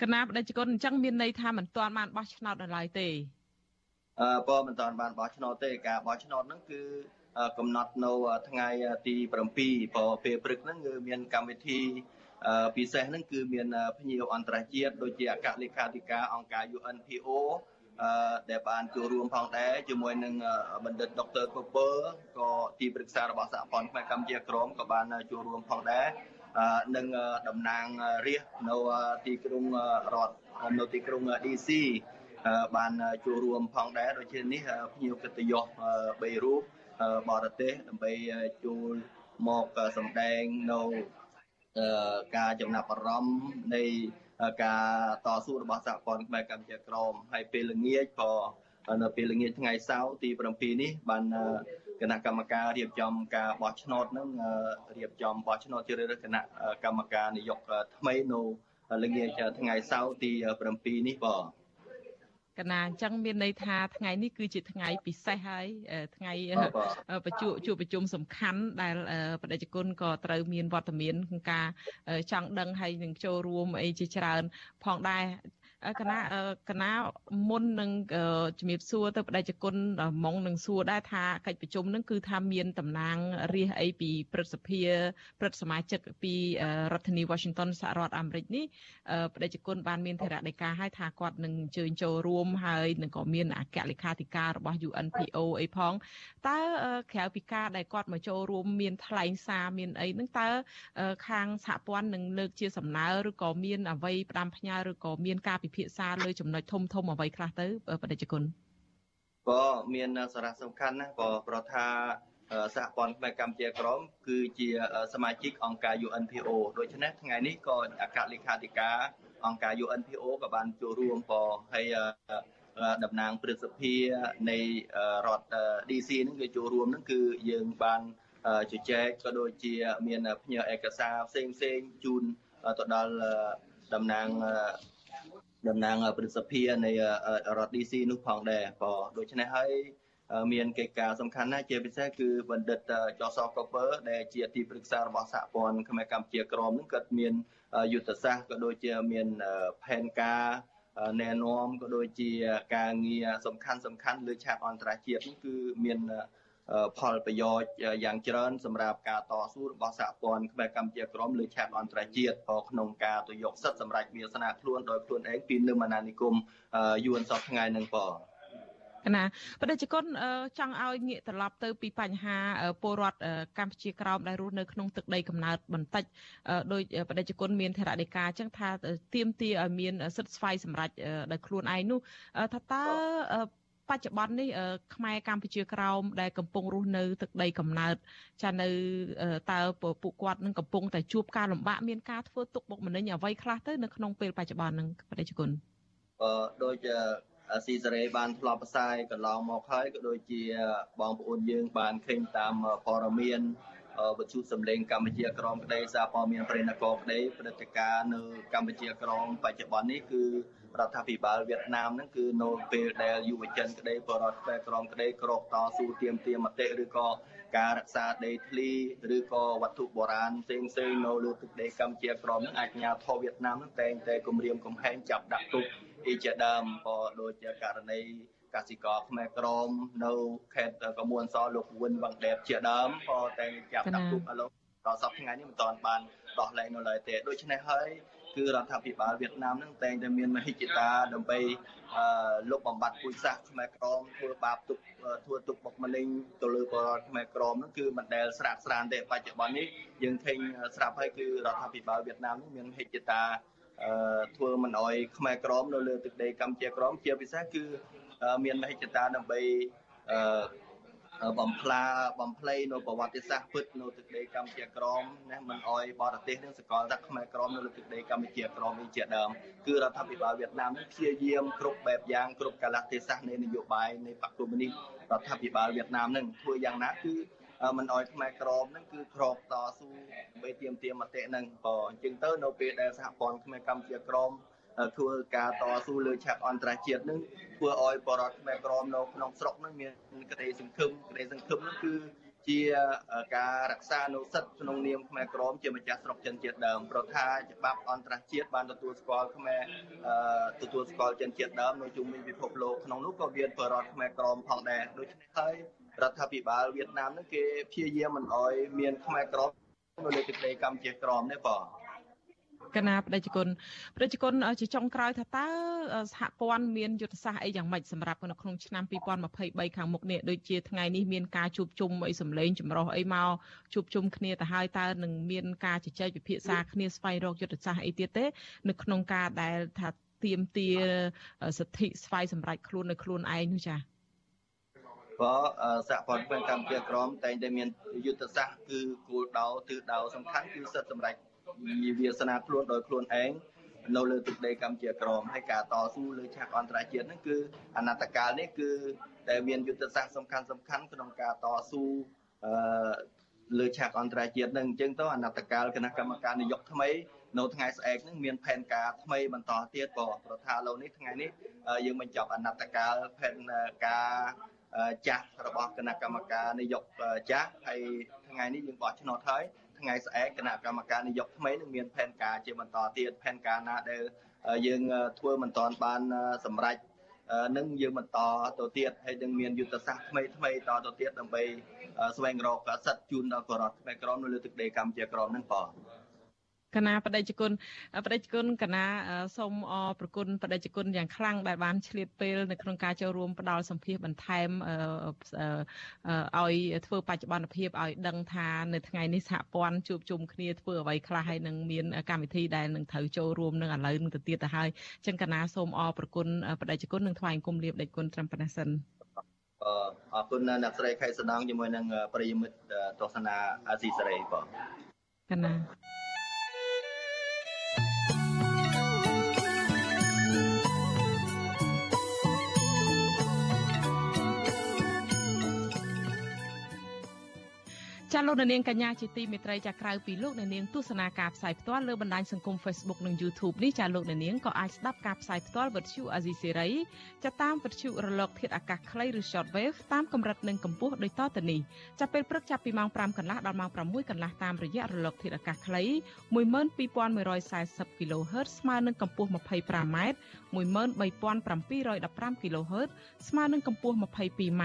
គណៈបដិជគុណអញ្ចឹងមានន័យថាមិនទាន់បានបោះឆ្នោតនៅឡើយទេអឺបងមិនទាន់បានបោះឆ្នោតទេការបោះឆ្នោតហ្នឹងគឺកំណត់នៅថ្ងៃទី7ព្រោះពេលព្រឹកហ្នឹងគឺមានកម្មវិធីពិសេសហ្នឹងគឺមានភ្ញៀវអន្តរជាតិដូចជាអគ្គលេខាធិការអង្គការ UNPO ដែលបានចូលរួមផងដែរជាមួយនឹងបណ្ឌិតដុកទ័រកពើក៏ទីប្រឹក្សារបស់សហព័ន្ធខ្មែរកម្ពុជាក្រមក៏បានចូលរួមផងដែរនឹងតំណាងរាជនៅទីក្រុងរដ្ឋនៅទីក្រុង DC បានចូលរួមផងដែរដូចជានេះភ្ញៀវកិត្តិយស3រូបបរទេសដើម្បីចូលមកសម្ដែងនៅការចំណាប់អារម្មណ៍នៃ ការតស៊ូរបស់សហព័ន្ធខ្មែរកម្ពុជាក្រមហើយពេលល្ងាចក៏នៅពេលល្ងាចថ្ងៃសៅរ៍ទី7នេះបានគណៈកម្មការរៀបចំការបោះឆ្នោតនឹងរៀបចំបោះឆ្នោតជ្រើសរើសគណៈកម្មការនយោបាយថ្មីនៅល្ងាចថ្ងៃសៅរ៍ទី7នេះបង កណាអញ្ចឹងមានន័យថាថ្ងៃនេះគឺជាថ្ងៃពិសេសហើយថ្ងៃប្រជុំជួបប្រជុំសំខាន់ដែលបដិជនក៏ត្រូវមានវត្តមានក្នុងការចង់ដឹងហើយនឹងចូលរួមអីជាច្រើន ផងដែរ គណៈគណៈមុននឹងជំរាបសួរទៅបដិជគុណម៉ងនឹងសួរដែរថាកិច្ចប្រជុំនឹងគឺថាមានតំណាងរាសអីពីព្រឹទ្ធសភាព្រឹទ្ធសមាជិកពីរដ្ឋធានី Washington សហរដ្ឋអាមេរិកនេះបដិជគុណបានមានធរណីការឲ្យថាគាត់នឹងអញ្ជើញចូលរួមហើយនឹងក៏មានអគ្គលេខាធិការរបស់ UNPO អីផងតើក្រៅពីការដែលគាត់មកចូលរួមមានថ្លែងសារមានអីហ្នឹងតើខាងសហព័ន្ធនឹងលើកជាសំណើឬក៏មានអ្វីផ្ដាំផ្ញើឬក៏មានការពិភាក្សាលើចំណុចធំធំអ្វីខ្លះទៅបដិជគុណក៏មានសារៈសំខាន់ណាស់ក៏ប្រថាសហព័ន្ធខ្មែរកម្ពុជាក្រមគឺជាសមាជិកអង្គការ UNPO ដូច្នេះថ្ងៃនេះក៏អគ្គលេខាធិការអង្គការ UNPO ក៏បានចូលរួមក៏ហើយតំណាងព្រឹទ្ធសភានៃរដ្ឋ DC នឹងវាចូលរួមនឹងគឺយើងបានជជែកក៏ដូចជាមានផ្ញើឯកសារផ្សេងផ្សេងជូនទៅដល់តំណាង តំណាងព្រឹទ្ធសភានៃរដ្ឋ DC នោះផងដែរក៏ដូច្នេះហើយមានកិច្ចការសំខាន់ណាស់ជាពិសេសគឺបណ្ឌិតចសកពើដែលជាទីប្រឹក្សារបស់សហព័ន្ធខ្មែរកម្ពុជាក្រមនឹងគាត់មានយុទ្ធសាស្ត្រក៏ដូចជាមានផែនការណែនាំក៏ដូចជាការងារសំខាន់សំខាន់លើឆាកអន្តរជាតិនេះគឺមាន ផលប្រយោជន៍យ៉ាងច្រើនសម្រាប់ការតស៊ូរបស់សហព័ន្ធខ្មែរកម្ពុជាក្រមលើឆាកអន្តរជាតិក៏ក្នុងការទៅយកសិទ្ធិសម្រាប់វាសនាខ្លួនដោយខ្លួនឯងពីនឹមអាណានិគមយួនសពថ្ងៃនឹងបងណាប្រជាជនចង់ឲ្យងាកត្រឡប់ទៅពីបញ្ហាពលរដ្ឋកម្ពុជាក្រោមដែលរស់នៅក្នុងទឹកដីកំណើតបន្តិចដោយប្រជាជនមានធរណីកាអញ្ចឹងថាទៀមទាឲ្យមានសិទ្ធិស្វ័យសម្រាប់ដោយខ្លួនឯងនោះថាតើ បច្ចុប្បន្ននេះខ្មែរកម្ពុជាក្រោមដែលកំពុងរស់នៅទឹកដីកំណើតចានៅតើពួកគាត់នឹងកំពុងតែជួបការលំបាកមានការធ្វើទុកបុកម្នេញអ្វីខ្លះទៅនៅក្នុងពេលបច្ចុប្បន្ននឹងប្រជាជនអឺដូចស៊ីសេរីបានធ្លាប់ផ្សាយកន្លងមកហើយក៏ដូចជាបងប្អូនយើងបានឃើញតាមព័ត៌មានវិទ្យុសំឡេងកម្ពុជាក្រមក្តីសារព័ត៌មានប្រេនគរក្តីព្រឹត្តិការណ៍នៅកម្ពុជាក្រមបច្ចុប្បន្ននេះគឺ រដ្ឋាភិបាលវៀតណាមហ្នឹងគឺនៅពេលដែលយុវជនក្តីបរដ្ឋខ្មែរក្រមក្តីក្រោកតស៊ូទាមទារមតិឬក៏ការរក្សាដីធ្លីឬក៏វត្ថុបុរាណផ្សេងផ្សេងនៅលើទឹកដីកម្ពុជាក្រមហ្នឹងអាចញាធរវៀតណាមហ្នឹងតែងតែគម្រាមកំហែងចាប់ដាក់គុកអីជាដើមក៏ដូចជាករណីកសិករខ្មែរក្រមនៅខេត្តកមួនសលោកវុនវងដែបជាដើមក៏តែចាប់ដាក់គុកឥឡូវដល់សប្តាហ៍ថ្ងៃនេះមិនទាន់បានដោះលែងនៅឡើយទេដូច្នេះហើយ គឺរដ្ឋាភិបាលវៀតណាមនឹងតែងតែមានមហិច្ឆតាដើម្បីលុបបំបាត់ពូជសាសន៍ខ្មែរក្រមធ្វើបាបទុកធ្វើទុកបុកម្នេញទៅលើបរិវត្តខ្មែរក្រមនឹងគឺមិនដែលស្រាកស្រានទេបច្ចុប្បន្ននេះយើងឃើញស្រាប់ហើយគឺរដ្ឋាភិបាលវៀតណាមនឹងមានមហិច្ឆតាធ្វើមិនអោយខ្មែរក្រមនៅលើទឹកដីកម្ពុជាក្រមជាពិសេសគឺមានមហិច្ឆតាដើម្បី បំផ្លាបំភ្លៃនៅប្រវត្តិសាស្ត្រពិតនៅទឹកដីកម្ពុជាក្រមណាមិនអោយបរទេសនឹងសកលថាខ្មែរក្រមនៅលើទឹកដីកម្ពុជាក្រមនេះជាដើមគឺរដ្ឋាភិបាលវៀតណាមព្យាយាមគ្រប់បែបយ៉ាងគ្រប់កាលៈទេសៈនៃនយោបាយនៃបកគមនីរដ្ឋាភិបាលវៀតណាមនឹងធ្វើយ៉ាងណាគឺមិនអោយខ្មែរក្រមនឹងគឺក្រោកតស៊ូដើម្បីទាមទារមតិនឹងក៏អញ្ចឹងទៅនៅពេលដែលសហព័ន្ធខ្មែរកម្ពុជាក្រម ធ្វើការតស៊ូលើឆាកអន្តរជាតិនឹងធ្វើឲ្យបរតខ្មែរក្រមនៅក្នុងស្រុកនឹងមានក្តីសង្ឃឹមក្តីសង្ឃឹមនឹងគឺជាការរក្សានូវសិទ្ធិក្នុងនាមខ្មែរក្រមជាម្ចាស់ស្រុកចិនជាតិដើមប្រថាច្បាប់អន្តរជាតិបានទទួលស្គាល់ខ្មែរទទួលស្គាល់ចិនជាតិដើមនៅជុំវិញពិភពលោកក្នុងនោះក៏មានបរតខ្មែរក្រមផងដែរដូច្នេះហើយរដ្ឋាភិបាលវៀតណាមនឹងគេព្យាយាមមិនអោយមានខ្មែរក្រមនៅលើទឹកដីកម្ពុជាក្រមទេបង កណាប្រជាជនប្រជាជនជាចុងក្រោយថាតើសហព័ន្ធមានយុទ្ធសាស្ត្រអីយ៉ាងម៉េចសម្រាប់នៅក្នុងឆ្នាំ2023ខាងមុខនេះដូចជាថ្ងៃនេះមានការជួបជុំអីសម្លេងចម្រុះអីមកជួបជុំគ្នាទៅហើយតើនឹងមានការជជែកពិភាក្សាគ្នាស្វែងរកយុទ្ធសាស្ត្រអីទៀតទេ នៅក្នុងការដែលថាទៀមទាសិទ្ធិស្វ័យសម្រេចខ្លួននៅខ្លួនឯងនោះចា៎ក៏សហព័ន្ធពេញកម្ពុជាក្រមតែងតែមានយុទ្ធសាស្ត្រគឺគោលដៅទិសដៅសំខាន់គឺសិទ្ធិសម្រេច វាសនាខ្លួនដោយខ្លួនឯងនៅលើទឹកដីកម្ពុជាក្រមហើយការតស៊ូលើឆាកអន្តរជាតិហ្នឹងគឺអនតកាលនេះគឺតែមានយុទ្ធសាស្ត្រសំខាន់សំខាន់ក្នុងការតស៊ូអឺលើឆាកអន្តរជាតិហ្នឹងអញ្ចឹងទៅអនតកាលគណៈកម្មការនយោបាយថ្មីនៅថ្ងៃស្អែកហ្នឹងមានផែនការថ្មីបន្តទៀតក៏ប្រថាឡូវនេះថ្ងៃនេះយើងបញ្ចប់អនតកាលផែនការចាស់របស់គណៈកម្មការនយោបាយចាស់ហើយថ្ងៃនេះយើងបោះឆ្នោតហើយ ថ្ងៃស្អែកគណៈកម្មការនយោបាយថ្មីនឹងមានផែនការជាបន្តទៀតផែនការណាដែលយើងធ្វើមិនតាន់បានសម្រេចនឹងយើងបន្តទៅទៀតហើយនឹងមានយុទ្ធសាស្ត្រថ្មីថ្មីតទៅទៀតដើម្បីស្វែងរកសិទ្ធិជូនដល់ប្រជារដ្ឋខ្មែរក្រមនៅលើទឹកដីកម្ពុជាក្រមនឹងបង កណាបដិជគុណបដិជគុណកណាសូមអរប្រគុណបដិជគុណយ៉ាងខ្លាំងដែលបានឆ្លៀតពេលនៅក្នុងការចូលរួមផ្ដល់សម្ភារបន្ថែមឲ្យធ្វើបច្ចុប្បន្នភាពឲ្យដឹងថានៅថ្ងៃនេះសហព័ន្ធជួបជុំគ្នាធ្វើអ្វីខ្លះហើយនឹងមានកម្មវិធីដែលនឹងត្រូវចូលរួមនឹងឥឡូវនឹងទៅទៀតទៅហើយអញ្ចឹងកណាសូមអរប្រគុណបដិជគុណនឹងថ្លែងគុំលាបដេចគុណត្រឹមប៉ុណ្ណេះសិនអឺអរគុណអ្នកស្រីខេសណងជាមួយនឹងប្រិយមិត្តទស្សនាអាស៊ីសេរីបងកណា ចាលោកនាងកញ្ញាជាទីមេត្រីចាក្រៅពីលោកនាងទស្សនាការផ្សាយផ្ទាល់លើបណ្ដាញសង្គម Facebook និង YouTube នេះចាលោកនាងក៏អាចស្ដាប់ការផ្សាយផ្ទាល់វិទ្យុអាស៊ីសេរីចាតាមវិទ្យុរលក ធាតុអាកាសខ្លីឬ Shortwave តាមកម្រិតនិងកម្ពស់ដូចតទៅនេះចាពេលព្រឹកចាប់ពីម៉ោង5កន្លះដល់ម៉ោង6កន្លះតាមរយៈរលកធាតុអាកាសខ្លី12140 kHz ស្មើនឹងកម្ពស់ 25m 13715 kHz ស្មើនឹងកម្ពស់ 22m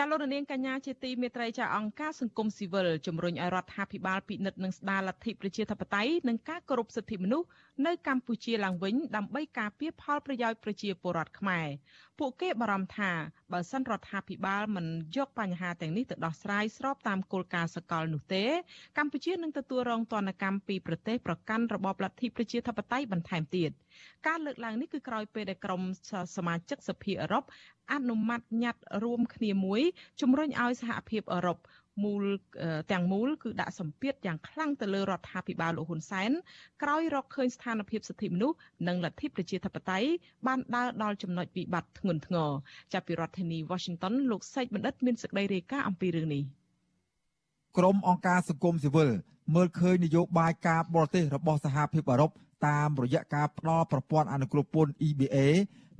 ចាលោកនាងកញ្ញាជាទីមេត្រីចាអង្គការសង្គមស៊ីវិលជំរុញឲ្យរដ្ឋាភិបាលពិនិត្យនិងស្ដារលទ្ធិប្រជាធិបតេយ្យនិងការគោរពសិទ្ធិមនុស្សនៅកម្ពុជាឡើងវិញដើម្បីការពារផលប្រយោជន៍ប្រជាពលរដ្ឋខ្មែរ ពួកគេបារម្ភថាបើសិនរដ្ឋាភិបាលមិនយកបញ្ហាទាំងនេះទៅដោះស្រាយស្របតាមគោលការណ៍សកលនោះទេ កម្ពុជានឹងទទួលរងទណ្ឌកម្មពីប្រទេសប្រកាន់របបលទ្ធិប្រជាធិបតេយ្យបន្ថែមទៀតការលើកឡើងនេះគឺក្រោយពេលដែលក្រុមសមាជិកសភាអឺរ៉ុបអនុម័តញត្តិរួមគ្នាមួយជំរុញឲ្យសហភាពអឺរ៉ុប មូលទាំងមូលគឺដាក់សម្ពាធយ៉ាងខ្លាំងទៅលើរដ្ឋាភិបាលលោកហ៊ុនសែនក្រោយរកឃើញស្ថានភាពសិទ្ធិមនុស្សនិងលទ្ធិប្រជាធិបតេយ្យបានដើរដល់ចំណុចវិបត្តិធ្ងន់ធ្ងរចាប់ពីរដ្ឋធានី Washington លោកសេចបណ្ឌិតមានសេចក្តីរាយការណ៍អំពីរឿងនេះក្រមអង្គការសង្គមស៊ីវិលមើលឃើញនយោបាយការបរទេសរបស់សហភាពអឺរ៉ុបតាមរយៈការផ្ដល់ប្រព័ន្ធអនុគ្រោះពន្ធ EBA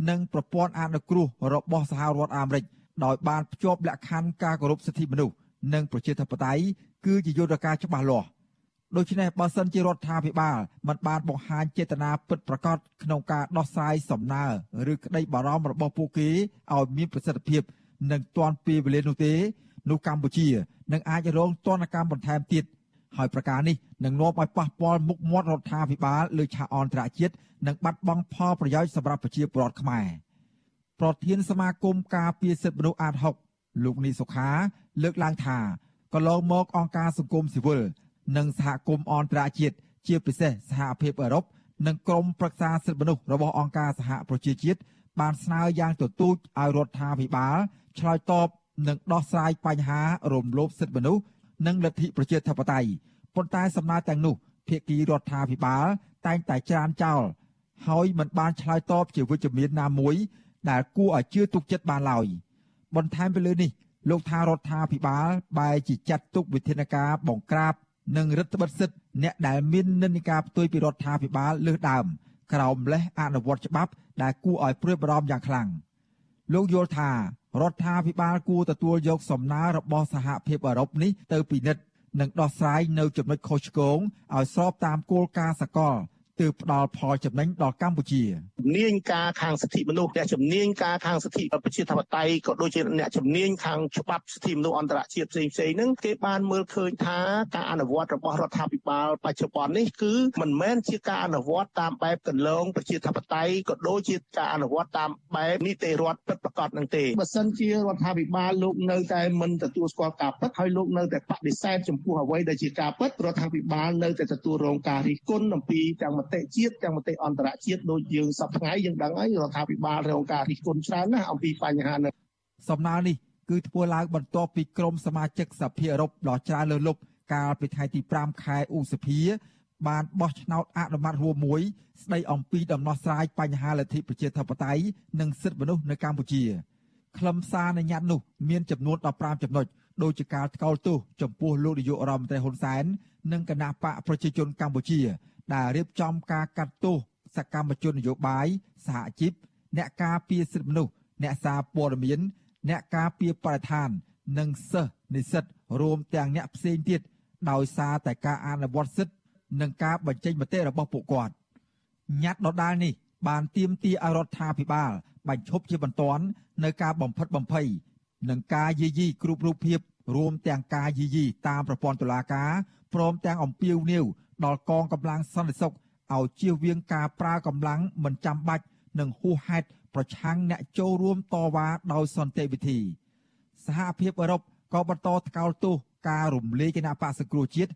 និងប្រព័ន្ធអនុគ្រោះរបស់សហរដ្ឋអាមេរិកដោយបានភ្ជាប់លក្ខខណ្ឌការគោរពសិទ្ធិមនុស្ស និងប្រជាធិបតេយ្យគឺជាយន្តការច្បាស់លាស់ដូច្នេះបើសិនជារដ្ឋាភិបាលមិនបានបង្ហាញចេតនាពិតប្រាកដក្នុងការដោះស្រាយសំណើឬក្តីបារម្ភរបស់ពួកគេឲ្យមានប្រសិទ្ធភាព និងទាន់ពេលវេលានោះទេនោះកម្ពុជានឹងអាចរងទណ្ឌកម្មបន្ថែមទៀតហើយប្រការនេះនឹងនាំឲ្យប៉ះពាល់មុខមាត់រដ្ឋាភិបាលលើឆាកអន្តរជាតិនិងបាត់បង់ផលប្រយោជន៍សម្រាប់ប្រជាពលរដ្ឋខ្មែរប្រធានសមាគមការពារសិទ្ធិមនុស្សអាត6លោកនីសុខា លើកឡើងថាកន្លងមកអង្គការសង្គមស៊ីវិលនិងសហគមន៍អន្តរជាតិជាពិសេសសហភាពអឺរ៉ុបនិងក្រមប្រឹក្សាសិទ្ធិមនុស្សរបស់អង្គការសហប្រជាជាតិបានស្នើយ៉ាងទទូចឲ្យរដ្ឋាភិបាលឆ្លើយតបនិងដោះស្រាយបញ្ហារំលោភសិទ្ធិមនុស្សនិងលទ្ធិប្រជាធិបតេយ្យប៉ុន្តែសំណើទាំងនោះភាគីរដ្ឋាភិបាលតែងតែច្រានចោលហើយមិនបានឆ្លើយតបជាវិជ្ជមានណាមួយដែលគួរឲ្យជឿទុកចិត្តបានឡើយបន្ថែមពីលើនេះ លោកថារដ្ឋាភិបាលបែរជាចាត់ទុកវិធានការបង្ក្រាបនិងរដ្ឋបិទសិទ្ធិអ្នកដែលមាននិន្នាការផ្ទុយពីរដ្ឋាភិបាលលើសដើមក្រោមលេសអនុវត្តច្បាប់ដែលគួរឲ្យព្រួយបារម្ភយ៉ាងខ្លាំងលោកយល់ថារដ្ឋាភិបាលគួរទទួលយកសំណើរបស់សហភាពអឺរ៉ុបនេះទៅពិនិត្យនិងដោះស្រាយនៅចំណុចខុសឆ្គងឲ្យស្របតាមគោលការណ៍សកល ទើបផ្ដល់ផលចំណេញដល់កម្ពុជាជំនាញការខាងសិទ្ធិមនុស្សអ្នកជំនាញការខាងសិទ្ធិប្រជាធិបតេយ្យក៏ដូចជាអ្នកជំនាញខាងច្បាប់សិទ្ធិមនុស្សអន្តរជាតិផ្សេងផ្សេងហ្នឹងគេបានមើលឃើញថាការអនុវត្តរបស់រដ្ឋាភិបាលបច្ចុប្បន្ននេះគឺមិនមែនជាការអនុវត្តតាមបែបកន្លងប្រជាធិបតេយ្យក៏ដូចជាការអនុវត្តតាមបែបនីតិរដ្ឋពិតប្រាកដនឹងទេបើសិនជារដ្ឋាភិបាលលោកនៅតែមិនទទួលស្គាល់ការពិតហើយលោកនៅតែបដិសេធចំពោះអ្វីដែលជាការពិតរដ្ឋាភិបាលនៅតែទទួលរងការរិះគន់អំពីទាំងមតិជាតិទាំងមតិអន្តរជាតិដូចយើងសពថ្ងៃយើងដឹងហើយរដ្ឋាភិបាលរងការរិះគន់ច្រើនណាស់អំពីបញ្ហានេះសំណើនេះគឺធ្វើឡើងបន្ទាប់ពីក្រុមសមាជិកសភាអឺរ៉ុបដ៏ច្រើនលើសលប់កាលពីថ្ងៃទី5ខែឧសភាបានបោះឆ្នោតអនុម័តរួមមួយ ស្ដីអំពីដំណោះស្រាយបញ្ហាលទ្ធិប្រជាធិបតេយ្យនិងសិទ្ធិមនុស្សនៅកម្ពុជាខ្លឹមសារនៃញត្តិនោះមានចំនួន15ចំណុចដោយជាការថ្កោលទោសចំពោះលោកនាយករដ្ឋមន្ត្រីហ៊ុនសែននិងគណៈបកប្រជាជនកម្ពុជា ដែលរៀបចំការកាត់ទោសសកម្មជននយោបាយសហជីពអ្នកការពារសិទ្ធិមនុស្សអ្នកសារព័ត៌មាន អ្នកការពារបរិស្ថាន និងសិស្សនិស្សិតរួមទាំងអ្នកផ្សេងទៀតដោយសារតែការអនុវត្តសិទ្ធិនិងការបញ្ចេញមតិរបស់ពួកគាត់ញត្តិដដាលនេះបានទាមទារឲ្យរដ្ឋាភិបាលបញ្ឈប់ជាបន្ទាន់នៅការបំផិតបំភ័យនិងការយាយីគ្រប់រូបភាពរួមទាំងការយីយីតាមប្រព័ន្ធតុលាការព្រមទាំងអំពាវនាវ ដល់កងកម្លាំងសន្តិសុខឲ្យជៀសវាងការប្រើកម្លាំងមិនចាំបាច់និងហួសហេតុប្រឆាំងអ្នកចូលរួមតវ៉ាដោយសន្តិវិធី សហភាពអឺរ៉ុបក៏បន្តថ្កោលទោសការរំលាយគណៈបកសង្គ្រោះជាតិ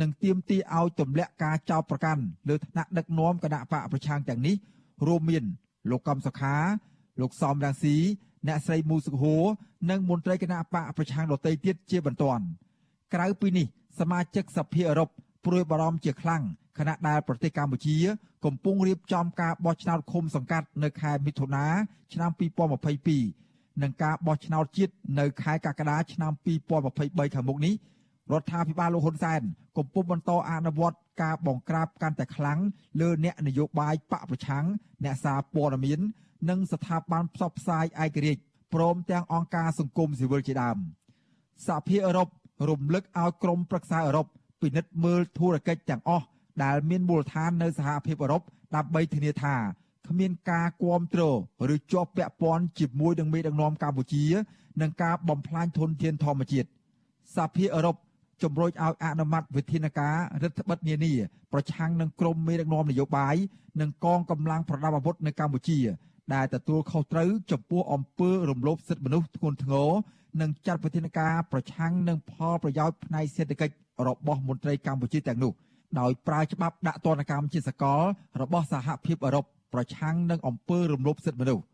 និងទាមទារឲ្យទម្លាក់ការចោទប្រកាន់លើថ្នាក់ដឹកនាំគណៈបកប្រឆាំងទាំងនេះរួមមានលោកកំសុខា លោកសំរាំងស៊ីអ្នកស្រីមូសុខហួរនិងមន្ត្រីគណៈបកប្រឆាំងដទៃទៀតជាបន្ទាន់ក្រៅពីនេះសមាជិកសភាអឺរ៉ុប ព្រួយបារម្ភជាខ្លាំងខណៈដែលប្រទេសកម្ពុជា កំពុងរៀបចំការបោះឆ្នោតឃុំសង្កាត់នៅខែមិថុនាឆ្នាំ2022និងការបោះឆ្នោតជាតិនៅខែកក្កដាឆ្នាំ2023ខាងមុខនេះរដ្ឋាភិបាលលោកហ៊ុនសែនកំពុងបន្តអនុវត្តការបង្ក្រាបកាន់តែខ្លាំងលើអ្នកនយោបាយបកប្រឆាំងអ្នកសារព័ត៌មាន និងស្ថាប័នផ្សព្វផ្សាយឯករាជ្យព្រមទាំងអង្គការសង្គមស៊ីវិលជាដើមសហភាពអឺរ៉ុបរំលឹកឲ្យក្រមប្រឹក្សាអឺរ៉ុប ពិនិត្យមើលធុរកិច្ចទាំងអស់ដែលមានមូលដ្ឋាននៅសហភាពអឺរ៉ុបដើម្បីធានាថាគ្មានការគាំទ្រឬជាប់ពាក់ព័ន្ធជាមួយនឹងមេដឹកនាំកម្ពុជានិងការបំផ្លាញធនធានធម្មជាតិសហភាពអឺរ៉ុបជំរុញឲ្យអនុម័តវិធានការរដ្ឋបិទនានាប្រឆាំងនឹងក្រុមមេដឹកនាំនយោបាយនិងកងកម្លាំងប្រដាប់អាវុធនៅកម្ពុជា ដែលទទួលខុសត្រូវចំពោះអំពើរំលោភសិទ្ធិមនុស្សធ្ងន់ធ្ងរ និងចាត់វិធានការប្រឆាំងនឹងផលប្រយោជន៍ផ្នែកសេដ្ឋកិច្ចរបស់មន្ត្រីកម្ពុជាទាំងនោះដោយប្រើច្បាប់ដាក់ទណ្ឌកម្មជាសកលរបស់សហភាពអឺរ៉ុបប្រឆាំងនឹងអំពើរំលោភសិទ្ធិមនុស្ស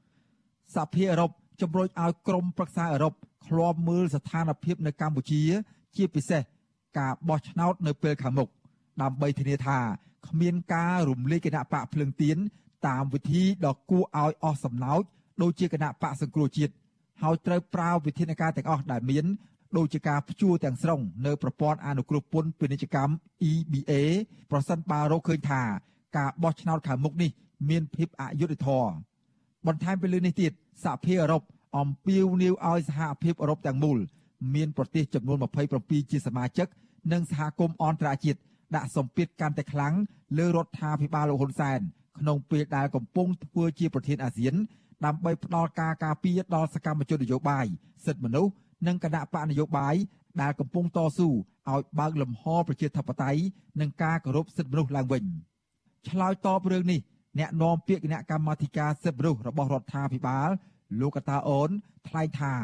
សហភាពអឺរ៉ុបជំរុញឲ្យក្រមប្រឹក្សាអឺរ៉ុបឃ្លាំមើលស្ថានភាពនៅកម្ពុជា ជាពិសេសការបោះឆ្នោតនៅពេលខាងមុខដើម្បីធានាថាគ្មានការរំលាយគណៈបកភ្លឹងទៀនតាមវិធីដ៏គួរឲ្យអស់សំណោចដូចជាគណៈបកសង្គ្រោះជាតិ ហើយត្រូវប្រើវិធានការទាំងអស់ដែលមានដូចជាការព្យួរទាំងស្រុងនៅប្រព័ន្ធអនុគ្រោះពន្ធពាណិជ្ជកម្ម EBA ប្រសិនបើរកឃើញថាការបោះឆ្នោតខាងមុខនេះមានភាពអយុត្តិធម៌បន្ថែមពីលើនេះទៀតសហភាពអឺរ៉ុបអំពាវនាវឲ្យសហភាពអឺរ៉ុបទាំងមូលមានប្រទេសចំនួន27ជាសមាជិកនិងសហគមន៍អន្តរជាតិដាក់សម្ពាធកាន់តែខ្លាំងលើរដ្ឋាភិបាលលោកហ៊ុនសែនក្នុងពេលដែលកំពុងធ្វើជាប្រធានអាស៊ាន ដើម្បីផ្ដល់ការការពារដល់សកម្មជននយោបាយសិទ្ធិមនុស្សនិងគណៈបកនយោបាយដែលកំពុងតស៊ូឲ្យបើកលំហប្រជាធិបតេយ្យនិងការគោរពសិទ្ធិមនុស្សឡើងវិញឆ្លើយតបរឿងនេះអ្នកនាំពាក្យគណៈកម្មាធិការសិទ្ធិមនុស្សរបស់រដ្ឋាភិបាលលោកកតាអូនថ្លែងថា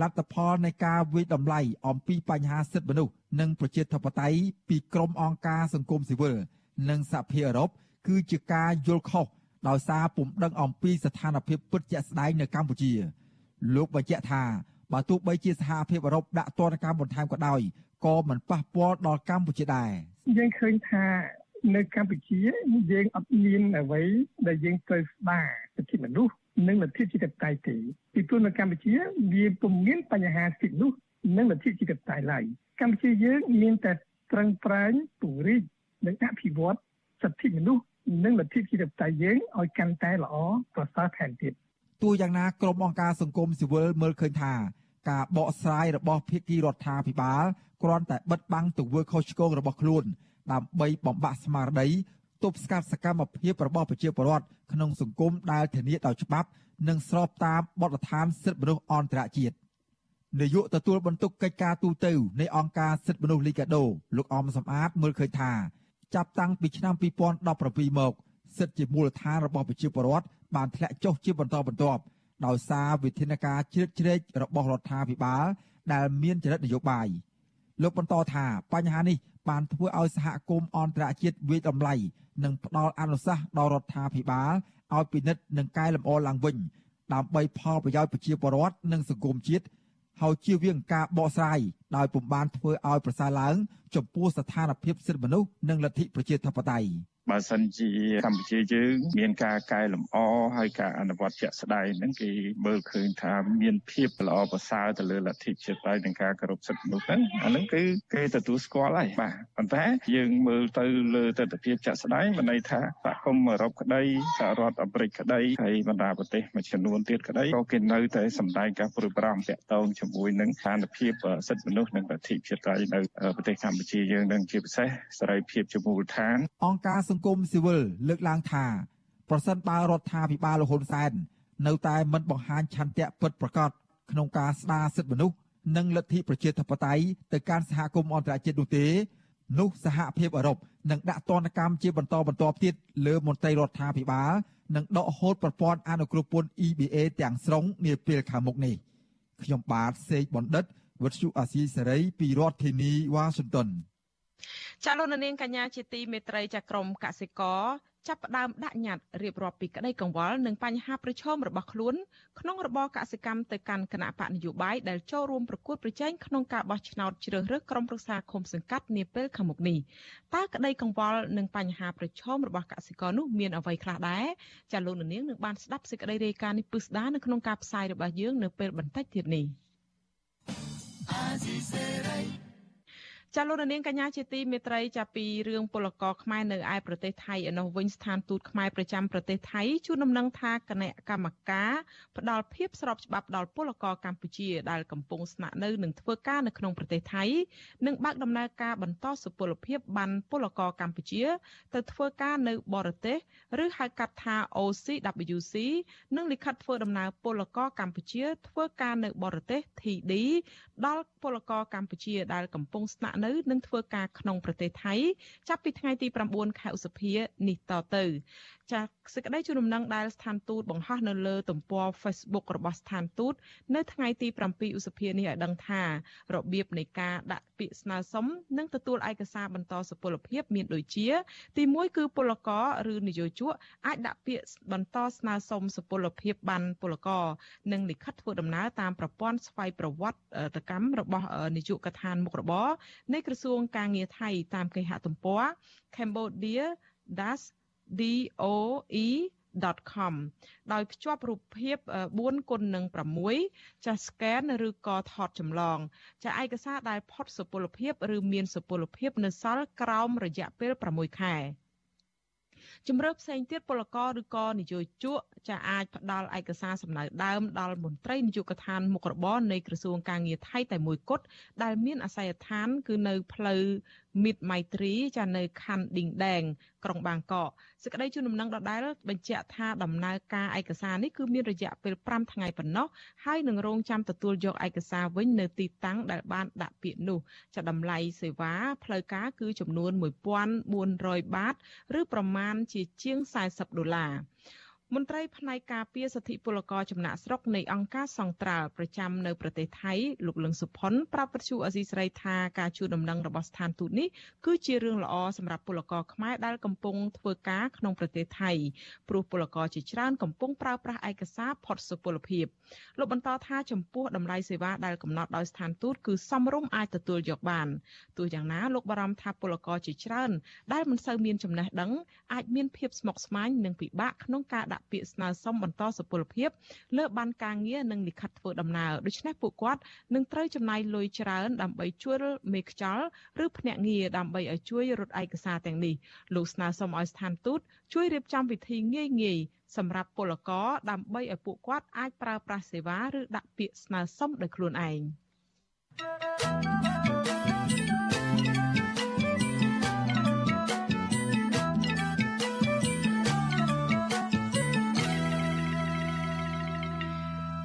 លទ្ធផលនៃការវិយតម្លៃអំពីបញ្ហាសិទ្ធិមនុស្សនិងប្រជាធិបតេយ្យពីក្រមអង្គការសង្គមស៊ីវិលនិងសហភាពអឺរ៉ុបគឺជាការយល់ខុស ដោយសារពុំដឹងអំពីស្ថានភាពពិតជាក់ស្ដែងនៅកម្ពុជា លោកបញ្ជាក់ថាបើទោះបីជាសហភាពអឺរ៉ុបដាក់ទណ្ឌកម្មបន្ថែមក៏ដោយក៏មិនប៉ះពាល់ដល់កម្ពុជាដែរយើងឃើញថានៅកម្ពុជាយើងអត់មានអ្វីដែលយើងត្រូវស្ដារសិទ្ធិមនុស្សនិងលទ្ធិជាតិតៃទេពីព្រោះនៅកម្ពុជាវាពុំមានបញ្ហាសិទ្ធិមនុស្សនិងលទ្ធិជាតិតៃឡើយកម្ពុជាយើងមានតែត្រឹងប្រែងពង្រីកនិងអភិវឌ្ឍសិទ្ធិមនុស្ស និងលទ្ធិជាតិតៃយើងឲ្យកាន់តែល្អប្រសើរថែមទៀតទោះយ៉ាងណាក្រុមអង្គការសង្គមស៊ីវិលមើលឃើញថា ការបកស្រាយរបស់ភាគីរដ្ឋាភិបាលគ្រាន់តែបិទបាំងទង្វើខុសឆ្គងរបស់ខ្លួន ដើម្បីបំបាក់ស្មារតីទប់ស្កាត់សកម្មភាពរបស់ប្រជាពលរដ្ឋក្នុងសង្គមដែលធានាដោយច្បាប់ និងស្របតាមបទដ្ឋានសិទ្ធិមនុស្សអន្តរជាតិនាយកទទួលបន្ទុកកិច្ចការទូតនៃអង្គការសិទ្ធិមនុស្សលីកាដូលោកអមសំអាតមើលឃើញថា ចាប់តាំងពីឆ្នាំ2017មកសិទ្ធិជាមូលដ្ឋានរបស់ប្រជាពលរដ្ឋបានធ្លាក់ចុះជាបន្តបន្ទាប់ដោយសារវិធានការជ្រៀតជ្រែករបស់រដ្ឋាភិបាលដែលមានចរិតនយោបាយលោកបន្តថាបញ្ហានេះបានធ្វើឲ្យសហគមន៍អន្តរជាតិវិយតម្លៃនិងផ្ដល់អនុសាសន៍ដល់រដ្ឋាភិបាលឲ្យពិនិត្យនិងកែលម្អឡើងវិញដើម្បីផលប្រយោជន៍ប្រជាពលរដ្ឋនិងសង្គមជាតិ ហើយជៀសវាងការបកស្រាយដោយពុំបានធ្វើឲ្យប្រសើរឡើងចំពោះស្ថានភាពសិទ្ធិមនុស្សនិងលទ្ធិប្រជាធិបតេយ្យ បើសិនជាកម្ពុជាយើងមានការកែលម្អហើយការអនុវត្តជាក់ស្ដែងហ្នឹងគេមើលឃើញថាមានភាពល្អប្រសើរទៅលើលទ្ធិជាតិហើយនិងការគោរពសិទ្ធិមនុស្សហ្នឹងអាហ្នឹងគឺគេទទួលស្គាល់ហើយបាទប៉ុន្តែយើងមើលទៅលើទស្សនវិជ្ជាជាក់ស្ដែងមានន័យថាសហគមន៍អឺរ៉ុបក្តីសហរដ្ឋអាមេរិកក្តីហើយបណ្ដាប្រទេសមួយចំនួនទៀតក្តីក៏គេនៅតែសម្ដែងការព្រួយបារម្ភតាក់ទងជាមួយនឹងស្ថានភាពសិទ្ធិមនុស្សនិងលទ្ធិជាតិនៅប្រទេសកម្ពុជាយើងនឹងជាពិសេសសេរីភាពជាមូលដ្ឋានអង្គការសង្គមស៊ីវិលលើកឡើងថាប្រសិនបើរដ្ឋាភិបាលលហ៊ុនសែននៅតែមិនបង្ហាញឆន្ទៈពិតប្រាកដក្នុងការស្ដារសិទ្ធិមនុស្សនិងលទ្ធិប្រជាធិបតេយ្យទៅកាន់សហគមន៍អន្តរជាតិនោះទេនោះសហភាពអឺរ៉ុបនឹងដាក់ទណ្ឌកម្មជាបន្តបន្ទាប់ទៀតលើមន្ត្រីរដ្ឋាភិបាលនិងដកហូតប្រព័ន្ធអនុគ្រោះពន្ធ EBA ទាំងស្រុងនាពេលខាងមុខនេះខ្ញុំបាទសេកបណ្ឌិតវុទ្ធុអាស៊ីសេរីពីរដ្ឋធានីវ៉ាស៊ីនតោន ចាលោកនាងកញ្ញាជាទីមេត្រីចាក្រមកសិករចាប់ផ្ដើមដាក់ញត្តិរៀបរាប់ពីក្តីកង្វល់និងបញ្ហាប្រឈមរបស់ខ្លួនក្នុងរបរកសិកម្មទៅកាន់គណៈបកនយោបាយដែលចូលរួមប្រកួតប្រជែងក្នុងការបោះឆ្នោតជ្រើសរើសក្រុមប្រឹក្សាឃុំសង្កាត់នាពេលខាងមុខនេះតើក្តីកង្វល់និងបញ្ហាប្រឈមរបស់កសិករនោះមានអ្វីខ្លះដែរចាលោកនាងនឹងបានស្ដាប់សេចក្តីរាយការណ៍នេះពឹស្ដានៅក្នុងការផ្សាយរបស់យើងនៅពេលបន្តិចទៀតនេះអាស៊ីសេរី ចាលោករនាងកញ្ញាជាទីមេត្រីចាប់ពីរឿងពលករខ្មែរនៅឯប្រទេសថៃឯនោះវិញស្ថានទូតខ្មែរប្រចាំប្រទេសថៃជួនដំណឹងថាគណៈកម្មការផ្ដល់ភាពស្របច្បាប់ដល់ពលករកម្ពុជាដែលកំពុងស្នាក់នៅនិងធ្វើការនៅក្នុងប្រទេសថៃនិងបើកដំណើរការបន្តសុពលភាពបានពលករកម្ពុជា ទៅធ្វើការនៅបរទេសឬហៅកាត់ថា OCWC និងលិខិតធ្វើដំណើរពលករកម្ពុជា ធ្វើការនៅបរទេស TD ដល់ពលករកម្ពុជាដែលកំពុងស្នាក់នៅនិងធ្វើការក្នុងប្រទេសថៃចាប់ពីថ្ងៃទី9ខែឧសភានេះតទៅ ចាសេចក្តីជូនដំណឹងដែលស្ថានទូតបង្ហោះនៅលើទំព័រ Facebook របស់ស្ថានទូត នៅថ្ងៃទី7ឧសភានេះឲ្យដឹងថារបៀបនៃការដាក់ពាក្យស្នើសុំនិងទទួលឯកសារបន្តសុពលភាពមានដូចជា ទី1គឺពលករឬនិយោជកអាចដាក់ពាក្យបន្តស្នើសុំសុពលភាពបានពលករនិងលិខិតធ្វើដំណើរតាមប្រព័ន្ធស្វ័យប្រវត្តិកម្មរបស់នាយកដ្ឋានមុខរបរនៃក្រសួងការងារថៃតាមគេហទំព័រ Cambodia das doe.com ដោយភ្ជាប់រូបភាព4គុណនឹង6ចាស់ scan ឬក៏ថតចម្លង ចាឯកសារដែលផុតសុពលភាពឬមានសុពលភាពនៅសល់ក្រោមរយៈពេល6ខែជំរឿផ្សេងទៀតពលករឬក៏នយោជកចាអាចផ្ដល់ឯកសារសំណៅដើមដល់មន្ត្រីនយោបាយកឋានមុខរបរនៃក្រសួងការងារថៃតែមួយគត់ដែលមានអាស័យដ្ឋានគឺនៅផ្លូវមិត្តមៃត្រី ចានៅខណ្ឌឌីងដែងក្រុងបាងកកសេចក្តីជូនដំណឹងដដែលបញ្ជាក់ថាដំណើរការឯកសារនេះគឺមានរយៈពេល5ថ្ងៃប៉ុណ្ណោះហើយនឹងរងចាំទទួលយកឯកសារវិញនៅទីតាំងដែលបានដាក់ពាក្យនោះចាតម្លៃសេវាផ្លូវការគឺចំនួន1400បាត ឬប្រមាណជាជាង40ដុល្លារ មន្ត្រីផ្នែកការពារសិទ្ធិពលករចំណាក់ស្រុកនៃអង្គការសង្ត្រាល់ប្រចាំនៅប្រទេសថៃលោកលឹងសុផុនប្រាប់វិទ្យុអេស៊ីស្រីថាការជួលដំណឹងរបស់ស្ថានទូតនេះគឺជារឿងល្អសម្រាប់ពលករខ្មែរដែលកំពុងធ្វើការក្នុងប្រទេសថៃព្រោះពលករជាច្រើនកំពុងប្រើប្រាស់ឯកសារផុតសុពលភាពលោកបន្តថាចំពោះតម្លៃសេវាដែលកំណត់ដោយស្ថានទូតគឺសមរម្យអាចទទួលយកបានទោះយ៉ាងណាលោកបារម្ភថាពលករជាច្រើនដែលមិនសូវមានចំណេះដឹងអាចមានភាពស្មុគស្មាញនិងពិបាកក្នុងការដាក់ពាក្យស្នើសុំបន្តសុពលភាពលើបានការងារនិងលិខិតធ្វើដំណើរដូច្នេះពួកគាត់នឹងត្រូវចំណាយលុយច្រើនដើម្បីជួលមេខ្យល់ឬភ្នាក់ងារដើម្បីឲ្យជួយរត់ឯកសារទាំងនេះលោកស្នើសុំឲ្យស្ថានទូតជួយរៀបចំវិធីងាយងាយសម្រាប់ពលករដើម្បីឲ្យពួកគាត់អាចប្រើប្រាស់សេវាឬដាក់ពាក្យស្នើសុំដោយខ្លួនឯង thank you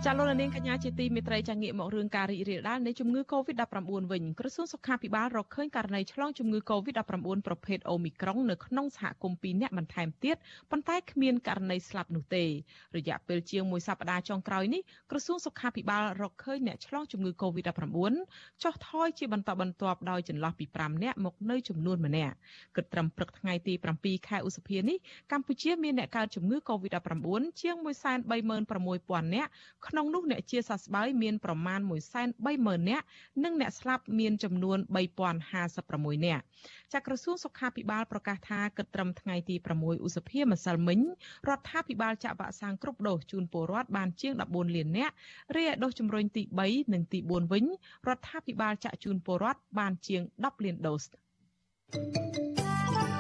ចាលោកនាងកញ្ញាជាទីមេត្រីចាងាកមករឿងការរីករាលដាលនៃជំងឺ Covid-19 វិញក្រសួងសុខាភិបាលរកឃើញករណីឆ្លងជំងឺ Covid-19 ប្រភេទ Omicron នៅក្នុងសហគមន៍2នាក់បន្ថែមទៀតប៉ុន្តែគ្មានករណីស្លាប់នោះទេរយៈពេលជាងមួយសប្តាហ៍ចុងក្រោយនេះក្រសួងសុខាភិបាលរកឃើញអ្នកឆ្លងជំងឺ Covid-19 ចុះថយជាបន្តបន្ទាប់ដោយចន្លោះពី5នាក់មកនៅចំនួនម្នាក់គិតត្រឹមព្រឹកថ្ងៃទី7ខែឧសភានេះកម្ពុជាមានអ្នកកើតជំងឺ Covid-19 ជាង136,000នាក់ក្នុងនោះអ្នកជាសះស្បើយមានប្រមាណ130,000នាក់និងអ្នកស្លាប់មានចំនួន3056នាក់ចាក្រសួងសុខាភិបាលប្រកាសថាគិតត្រឹមថ្ងៃទី6ឧសភាម្សិលមិញរដ្ឋាភិបាលចាក់វ៉ាក់សាំងគ្រប់ដូសជូនពលរដ្ឋបានជាង14លាននាក់រីឯដូសជំរុញទី3និងទី4វិញរដ្ឋាភិបាលចាក់ជូនពលរដ្ឋបានជាង10លានដូស thank you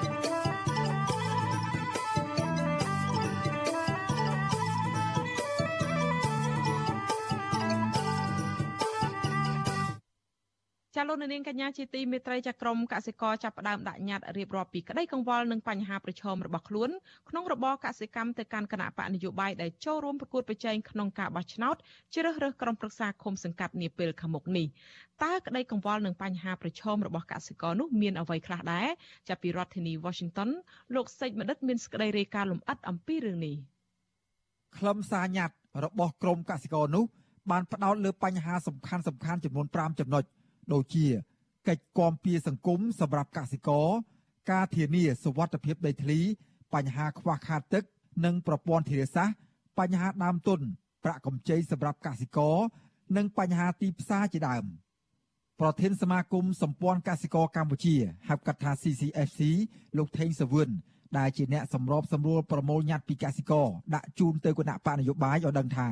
ចចាលោកនាងកញ្ញាជាទីមេត្រីចាក្រមកសិករចាប់ផ្ដើមដាក់ញត្តិរៀបរាប់ពីក្តីកង្វល់និងបញ្ហាប្រឈមរបស់ខ្លួនក្នុងរបរកសិកម្មទៅកាន់គណៈបកនយោបាយដែលចូលរួមប្រកួតប្រជែងក្នុងការបោះឆ្នោតជ្រើសរើសក្រុមប្រឹក្សាឃុំសង្កាត់នាពេលខាងមុខនេះតើក្តីកង្វល់និងបញ្ហាប្រឈមរបស់កសិករនោះមានអ្វីខ្លះដែរចាប់ពីរដ្ឋធានី Washington លោកសេចមនិតមានសេចក្តីរាយការណ៍លម្អិតអំពីរឿងនេះខ្លឹមសារញត្តិរបស់ក្រមកសិករនោះបានផ្ដោតលើបញ្ហាសំខាន់សំខាន់ចំនួន5ចំណុច ដូចជាកិច្ចគាំពៀសង្គមសម្រាប់កសិករការធានាសុវត្ថិភាពដីធ្លី បញ្ហាខ្វះខាតទឹក និងប្រព័ន្ធធារាសាស្ត្របញ្ហាដើមទុនប្រាក់កម្ចីសម្រាប់កសិករនិងបញ្ហាទីផ្សារជាដើមប្រធានសមាគមសម្ព័ន្ធកសិករកម្ពុជាហៅកាត់ថា CCFC លោកថេងសវឿនដែលជាអ្នកសម្របសម្រួលប្រមូលញត្តិពីកសិករដាក់ជូនទៅគណៈបកនយោបាយឲ្យដឹងថា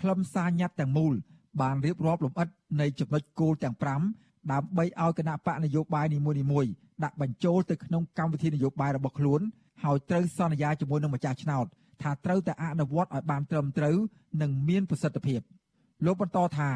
ខ្លឹមសារញត្តិទាំងមូល បានរៀបរាប់លម្អិតនៃចំណុចគោលទាំង5ដើម្បីឲ្យគណៈបកនយោបាយនីមួយៗដាក់បញ្ចូលទៅក្នុងកម្មវិធីនយោបាយរបស់ខ្លួនហើយត្រូវសន្យាជាមួយនឹងម្ចាស់ឆ្នោតថាត្រូវតែអនុវត្តឲ្យបានត្រឹមត្រូវនិងមានប្រសិទ្ធភាពលោកបន្តថា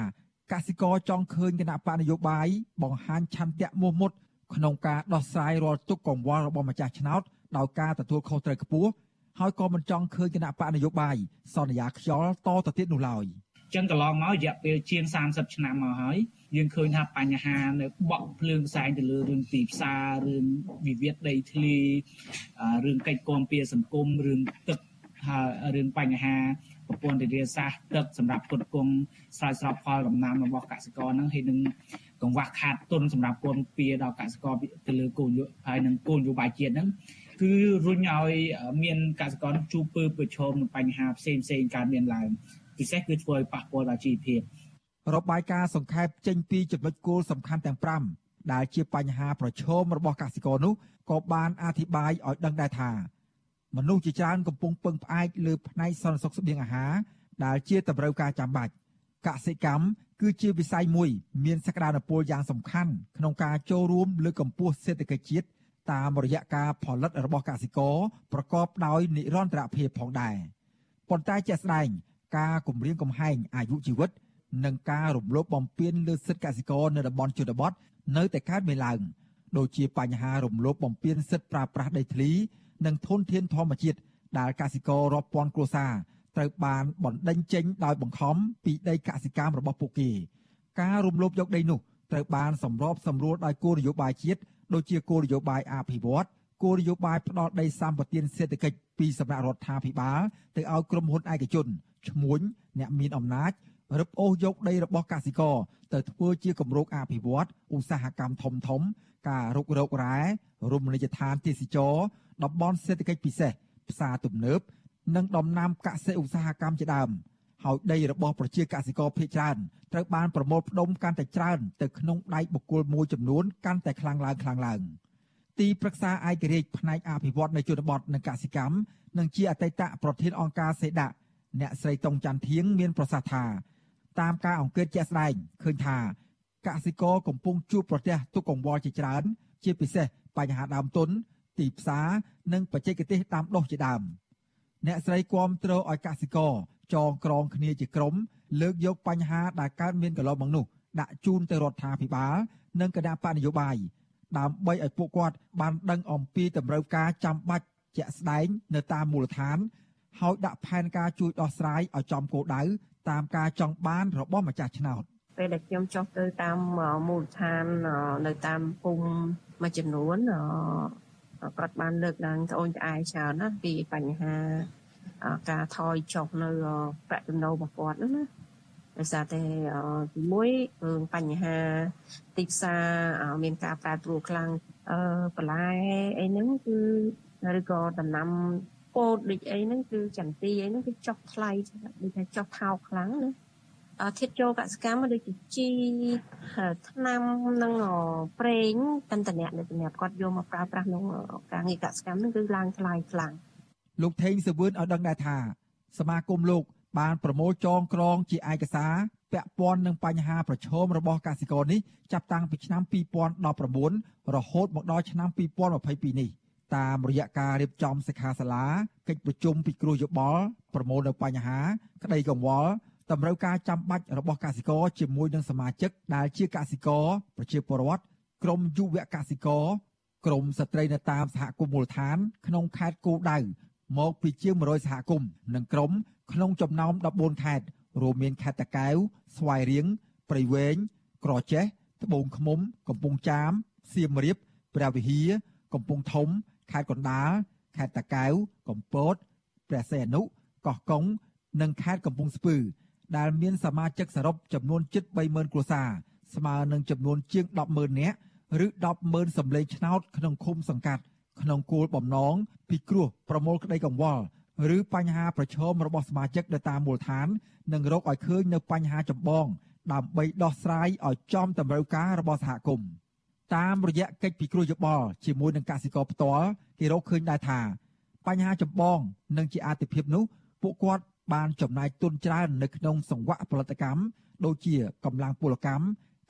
កសិករចង់ឃើញគណៈបកនយោបាយបង្ហាញឆន្ទៈមោះមុតក្នុងការដោះស្រាយរាល់ទុកកង្វល់របស់ម្ចាស់ឆ្នោតដោយការទទួលខុសត្រូវខ្ពស់ហើយក៏មិនចង់ឃើញគណៈបកនយោបាយសន្យាខ្យល់តទៅទៀតនោះឡើយ។ ចឹងកន្លងមករយៈពេលជាង30ឆ្នាំមកហើយយើងឃើញថាបញ្ហានៅបក់ភ្លើងផ្សែងទៅលើរឿងទីផ្សាររឿងវិវាទដីធ្លីរឿងកិច្ចគាំពៀសង្គមរឿងទឹកហើយរឿងបញ្ហាប្រព័ន្ធធារាសាស្ត្រទឹកសម្រាប់ផ្គត់ផ្គង់ស្រោចស្រពផលដំណាំរបស់កសិករហ្នឹងហើយនឹងកង្វះខាតទុនសម្រាប់គាំពៀដល់កសិករទៅលើគោលហើយនឹងគោលនយោបាយជាតិហ្នឹងគឺរុញឲ្យមានកសិករជួបពើប្រឈមនឹងបញ្ហាផ្សេងផ្សេងកើតមានឡើង ពិសេសគឺធ្វើឲ្យប៉ះពាល់ដល់ជីវភាពរបាយការណ៍សង្ខេបចេញពីចំណុចគោលសំខាន់ទាំង5ដែលជាបញ្ហាប្រឈមរបស់កសិករនោះក៏បានអធិប្បាយឲ្យដឹងដែរថាមនុស្សជាច្រើនកំពុងពឹងផ្អែកលើផ្នែកសន្តិសុខស្បៀងអាហារដែលជាតម្រូវការចាំបាច់កសិកម្មគឺជាវិស័យមួយ មានសក្តានុពលយ៉ាងសំខាន់ក្នុងការចូលរួមលើកកម្ពស់សេដ្ឋកិច្ចជាតិតាមរយៈការផលិតរបស់កសិករប្រកបដោយនិរន្តរភាពផងដែរប៉ុន្តែជាក់ស្ដែង ការគម្រាមកំហែងអាយុជីវិត និងការរំលោភបំពានលើសិទ្ធិកសិករនៅតំបន់ជនបទនៅតែកើតមានឡើងដូចជាបញ្ហារំលោភបំពានសិទ្ធិប្រើប្រាស់ដីធ្លី និងធនធានធម្មជាតិដែលកសិកររាប់ពាន់គ្រួសារត្រូវបានបណ្ដេញចេញដោយបង្ខំពីដីកសិកម្មរបស់ពួកគេ ការរំលោភយកដីនោះត្រូវបានសម្របសម្រួលដោយគោលនយោបាយជាតិដូចជាគោលនយោបាយអភិវឌ្ឍគោលនយោបាយផ្ដល់ដីសម្បត្តិសេដ្ឋកិច្ចពីសំណាក់រដ្ឋាភិបាលទៅឲ្យក្រុមហ៊ុនឯកជន ឈ្មួញអ្នកមានអំណាចរឹបអូសយកដីរបស់កសិករទៅធ្វើជាគម្រោងអភិវឌ្ឍឧស្សាហកម្មធំធំ ការរុករករ៉ែរមណីយដ្ឋានទេសចរតំបន់សេដ្ឋកិច្ចពិសេសផ្សារទំនើប និងដំណាំកសិឧស្សាហកម្មជាដើមហើយដីរបស់ប្រជាកសិករភ ieck ច្រើនត្រូវបានប្រមូលផ្ដុំកាន់តែច្រើនទៅក្នុងដៃបុគ្គលមួយចំនួនកាន់តែខ្លាំងឡើងខ្លាំងឡើងទីប្រឹក្សាឯករាជ្យផ្នែកអភិវឌ្ឍនៅជនបទនិងកសិកម្មនិងជាអតីតប្រធានអង្គការសេដា អ្នកស្រីតុងច័ន្ទធៀងមានប្រសាសន៍ថាតាមការអង្កេតជាក់ស្ដែងឃើញថាកសិករកំពុងជួបប្រទះទុកកង្វល់ជាច្រើន ជាពិសេសបញ្ហាដើមទុន ទីផ្សារនិងបច្ចេកទេសដាំដុះជាដើមអ្នកស្រីគាំទ្រឲ្យកសិករចងក្រងគ្នាជាក្រុមលើកយកបញ្ហាដែលកើតមានកន្លងមកនោះដាក់ជូនទៅរដ្ឋាភិបាលនិងគណៈបកនយោបាយដើម្បីឲ្យពួកគាត់បានដឹងអំពីតម្រូវការចាំបាច់ជាក់ស្ដែងនៅតាមមូលដ្ឋាន ហើយដាក់ផែនការជួយដោះស្រាយឲ្យចំគោលដៅតាមការចង់បានរបស់ម្ចាស់ឆ្នោតពេលដែលខ្ញុំចុះទៅតាមមូលដ្ឋាននៅតាមភូមិមួយចំនួនគាត់បានលើកឡើងត្អូញត្អែច្រើនណាពីបញ្ហាការថយចុះនៅប្រាក់ចំណូលរបស់គាត់ហ្នឹងណាដោយសារតែទីមួយរឿងបញ្ហាទីផ្សារមានការប្រែប្រួលខ្លាំងអឺបន្លែអីហ្នឹងគឺឬក៏ដំណាំ ពោតដូចអីហ្នឹងគឺចន្ទីអីហ្នឹងគឺចុះថ្លៃដូចថាចុះថោកខ្លាំងណាធាតចូលកសកម្មដូចជាជីថ្នាំនិងប្រេងតន្តនៈដែលសម្រាប់គាត់យកមកប្រើប្រាស់ក្នុងការងារកសកម្មហ្នឹងគឺឡើងថ្លៃខ្លាំងលោកថេងសវឿនឲ្យដឹងដែរថា សមាគមលោក បានប្រមូលចងក្រង ជាឯកសារពាក់ព័ន្ធនឹងបញ្ហាប្រឈមរបស់កសិករនេះចាប់តាំងពីឆ្នាំ2019រហូតមកដល់ឆ្នាំ2022នេះ តាមរយៈការរៀបចំសិក្ខាសាលាកិច្ចប្រជុំពិគ្រោះយោបល់ប្រមូលនៅបញ្ហា ក្តីកង្វល់តម្រូវការចាំបាច់របស់កសិករជាមួយនឹងសមាជិកដែលជាកសិករប្រជាពលរដ្ឋក្រមយុវកសិករក្រមស្ត្រីនៅតាមសហគមន៍មូលដ្ឋាន ក្នុងខេត្តគោលដៅមកពីជាង100សហគមន៍និងក្រមក្នុងចំណោម14ខេត្តរួមមានខេត្តតាកែវស្វាយរៀងព្រៃវែងក្រចេះត្បូងឃ្មុំ កំពង់ចាមសៀមរាបព្រះវិហារកំពង់ធំ ខេត្តកណ្ដាលខេត្តតាកែវកំពតព្រះសីហនុកោះកុងនិងខេត្តកំពង់ស្ពឺ ដែលមានសមាជិកសរុបចំនួនជិត30000គ្រួសារស្មើនឹងចំនួនជាង100,000នាក់ឬ100,000សម្លេងឆ្នោតក្នុងឃុំសង្កាត់ក្នុងគោលបំណងពិគ្រោះប្រមូលក្តីកង្វល់ឬបញ្ហាប្រឈមរបស់សមាជិកនៅតាមមូលដ្ឋាននិងរកឲ្យឃើញនៅបញ្ហាចម្បង ដើម្បីដោះស្រាយឲ្យចំតម្រូវការរបស់សហគមន៍ តាមរយៈកិច្ចពិគ្រោះយោបល់ជាមួយនឹងកសិករផ្ទាល់គេរកឃើញដែរថា បញ្ហាចម្បងនិងជាអាទិភាពនោះពួកគាត់បានចំណាយទុនច្រើននៅក្នុងសង្វាក់ផលិតកម្មដូចជាកម្លាំងពលកម្ម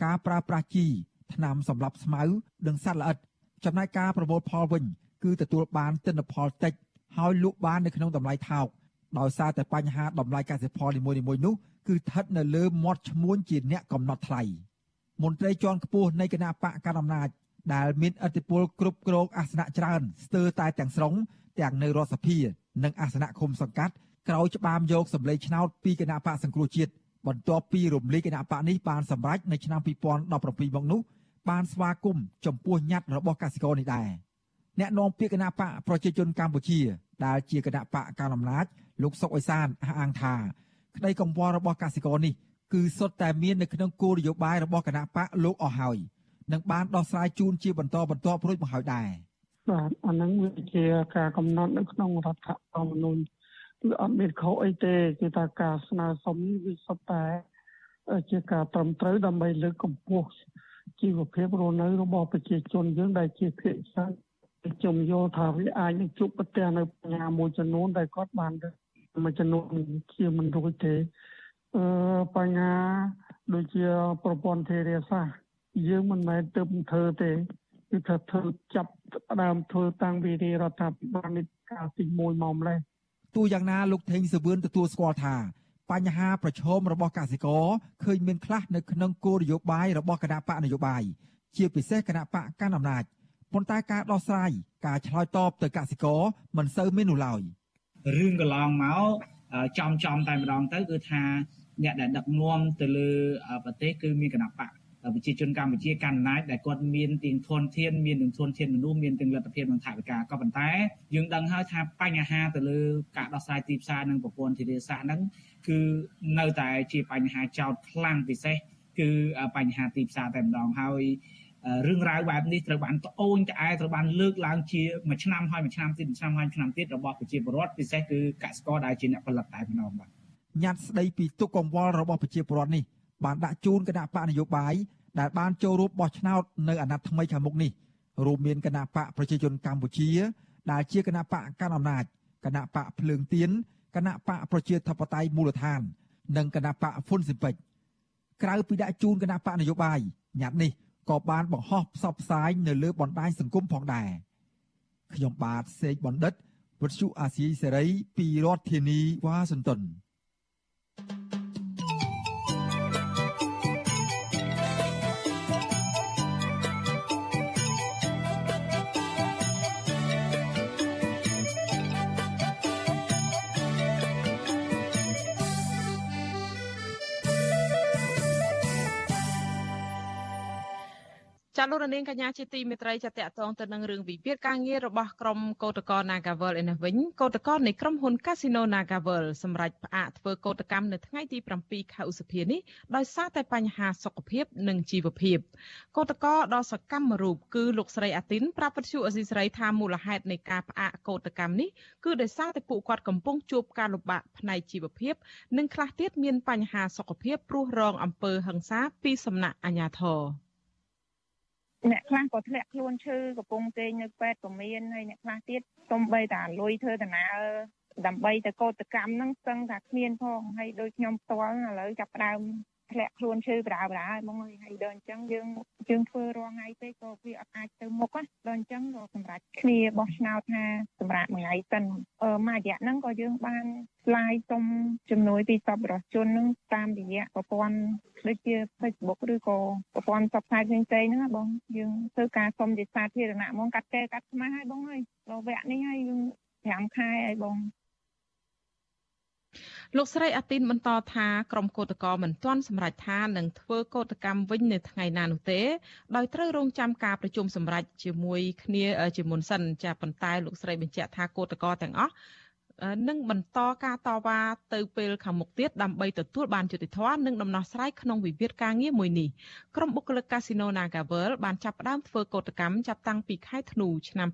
ការប្រើប្រាស់ជីថ្នាំសម្លាប់ស្មៅនិងសត្វល្អិតចំណែកការប្រមូលផលវិញ គឺទទួលបានទិន្នផលតិចហើយលក់បាននៅក្នុងតម្លៃថោកដោយសារតែបញ្ហាតម្លៃកសិផលនីមួយៗនោះគឺស្ថិតនៅលើមាត់ឈ្មួញជាអ្នកកំណត់ថ្លៃ មន្ត្រីជាន់ខ្ពស់នៃគណៈបកកណ្ដាលអំណាចដែលមានអធិបុលគ្រប់គ្រងអាសនៈច្រើនស្ទើរតែទាំងស្រុងទាំងនៅរដ្ឋសភា និងអាសនៈឃុំសង្កាត់ក្រោយច្បាមយកសម្លេងឆ្នោតពីគណៈបកសង្គ្រោះជាតិបន្ទាប់ពីរំលាយគណៈបកនេះបានសម្រេចនៅឆ្នាំ2017មកនោះបានស្វាគមន៍ចំពោះញត្តិរបស់កសិករនេះដែរអ្នកនាំពាក្យគណៈបកប្រជាជនកម្ពុជាដែលជាគណៈបកកណ្ដាលអំណាចលោកសុកអេសានអះអាងថាក្តីកង្វល់របស់កសិករនេះ គឺសុទ្ធតែមាននៅក្នុងគោលនយោបាយរបស់គណៈបកលោកអស់ហើយនឹងបានដោះស្រាយជូនជាបន្តបន្ទាប់រួចមកហើយដែរបាទអានឹងវាជាការកំណត់នៅក្នុងរដ្ឋធម្មនុញ្ញគឺអត់មានខុសអីទេគឺថាការស្នើសុំវាសុទ្ធតែជាការត្រឹមត្រូវដើម្បីលើកកម្ពស់ជីវភាពរស់នៅរបស់ប្រជាជនយើងដែលជាភាគច្រើនខ្ញុំយល់ថាវាអាចនឹងជួបប្រទះនៅបញ្ហាមួយចំនួនដែលគាត់បានមួយចំនួនជាមិនរួចទេ អឺបញ្ហាដូចជាប្រព័ន្ធធារាសាស្ត្រយើងមិនមែនទៅធ្វើទេគឺថាធ្វើចាប់ដើមធ្វើតាំងពីរដ្ឋាភិបាលនេះកាលទី1មកម្លេះទោះយ៉ាងណាលោកថេងសវឿនទទួលស្គាល់ថាបញ្ហាប្រឈមរបស់កសិករឃើញមានខ្លះនៅក្នុងគោលនយោបាយរបស់គណៈបកនយោបាយជាពិសេសគណៈបកកាន់អំណាចប៉ុន្តែការដោះស្រាយការឆ្លើយតបទៅកសិករមិនសូវមាននោះឡើយរឿងកន្លងមក ចំចំតែម្ដងទៅគឺថាអ្នកដែលដឹកនាំទៅលើប្រទេសគឺមានគណៈបកប្រជាជនកម្ពុជាកាន់អំណាចដែលគាត់មានទាំងធនធានមានទាំងធនធានមនុស្សមានទាំងលទ្ធភាពនិងថវិកាក៏ប៉ុន្តែយើងដឹងហើយថាបញ្ហាទៅលើការដោះស្រាយទីផ្សារនិងប្រព័ន្ធធារាសាស្ត្រហ្នឹងគឺនៅតែជាបញ្ហាចោតខ្លាំងពិសេសគឺបញ្ហាទីផ្សារតែម្ដងហើយ រឿងរ៉ាវបែបនេះត្រូវបានត្អូញត្អែត្រូវបានលើកឡើងជាមួយឆ្នាំហើយមួយឆ្នាំទៀតមួយឆ្នាំហើយឆ្នាំទៀតរបស់ប្រជាពលរដ្ឋពិសេសគឺកសិករដែលជាអ្នកផលិតតែម្ដងបាទញត្តិស្ដីពីទុកកង្វល់របស់ប្រជាពលរដ្ឋនេះបានដាក់ជូនគណៈបកនយោបាយដែលបានចូលរួមបោះឆ្នោតនៅអាណត្តិថ្មីខាងមុខនេះរួមមានគណៈបកប្រជាជនកម្ពុជា ដែលជាគណៈបកកាន់អំណាចគណៈបកភ្លើងទៀនគណៈបកប្រជាធិបតេយ្យមូលដ្ឋាន និងគណៈបកហ៊ុនស៊ីពេចក្រៅពីដាក់ជូនគណៈបកនយោបាយញត្តិនេះ ក៏បានបង្ហោះផ្សព្វផ្សាយនៅលើបណ្ដាញសង្គមផងដែរខ្ញុំបាទសេកបណ្ឌិតវិទ្យុអាស៊ីសេរីពីរដ្ឋធានីវ៉ាស៊ីនតោន ចាលោករនាងកញ្ញាជាទីមេត្រីចាតកតងទៅនឹងរឿងវិវាទការងាររបស់ក្រុមកោតក្រ Nagavel ឯនេះវិញកោតក្រនៃក្រុមហ៊ុន Casino Nagavel សម្រាប់ផ្អាកធ្វើកោតកម្មនៅថ្ងៃទី7ខែឧសភានេះដោយសារតែបញ្ហាសុខភាពនិងជីវភាពកោតក្រដ៏សកម្មរូបគឺលោកស្រីអាទីនប្រាប់វិទ្យុអេស៊ីស្រីថាមូលហេតុនៃការផ្អាកកោតកម្មនេះគឺដោយសារតែពួកគាត់កំពុងជួបការលំបាកផ្នែកជីវភាព និងខ្លះទៀតមានបញ្ហាសុខភាពព្រោះរងអំពើហិង្សាពីសំណាក់អាជ្ញាធរ អ្នកខ្លះក៏ធ្លាក់ខ្លួនឈឺកំពុងទេងនៅពេទ្យក៏មានហើយអ្នកខ្លះទៀតទំបីតាលុយធ្វើដំណើរដើម្បីទៅកោតកម្មហ្នឹងស្ទឹងថាគ្មានផងហើយដូចខ្ញុំផ្ទាល់ឥឡូវចាប់ដើម ធ្លាក់ខ្លួនឈឺបដាបដាហើយបងហើយហើយដល់អញ្ចឹងយើងយើងធ្វើរាល់ថ្ងៃពេកក៏វាអត់អាចទៅមុខណាដល់អញ្ចឹងក៏សម្រាប់គ្នាបោះឆ្នោតថាសម្រាប់មួយថ្ងៃសិនអឺមួយរយៈហ្នឹងក៏យើងបានស្លាយសុំជំនួយពីសប្បុរសជនហ្នឹងតាមរយៈប្រព័ន្ធដូចជា Facebook ឬក៏ប្រព័ន្ធផ្សព្វផ្សាយផ្សេងៗហ្នឹងណាបងយើងធ្វើការសុំជាសាធារណៈហ្មងកាត់កែកាត់ខ្មាស់ហើយបងហើយដល់វគ្គនេះហើយយើង5ខែហើយបង លោកស្រីអាទីនបន្តថាក្រុមកោតក្រមិនទាន់សម្រេចថានឹងធ្វើកោតកម្មវិញនៅថ្ងៃណានោះទេដោយត្រូវរងចាំការប្រជុំសម្រេចជាមួយគ្នាជាមុនសិនចាប៉ុន្តែលោកស្រីបញ្ជាក់ថាកោតក្រទាំងអស់ នឹងបន្តការតវ៉ាទៅពេលខាងមុខទៀតដើម្បីទទួលបានយុត្តិធម៌និងដំណោះស្រាយក្នុងវិវាទការងារមួយនេះក្រុមបុគ្គលិកកាស៊ីណូ Nagavel បានចាប់ផ្ដើមធ្វើកោតកម្មចាប់តាំងពីខែធ្នូឆ្នាំ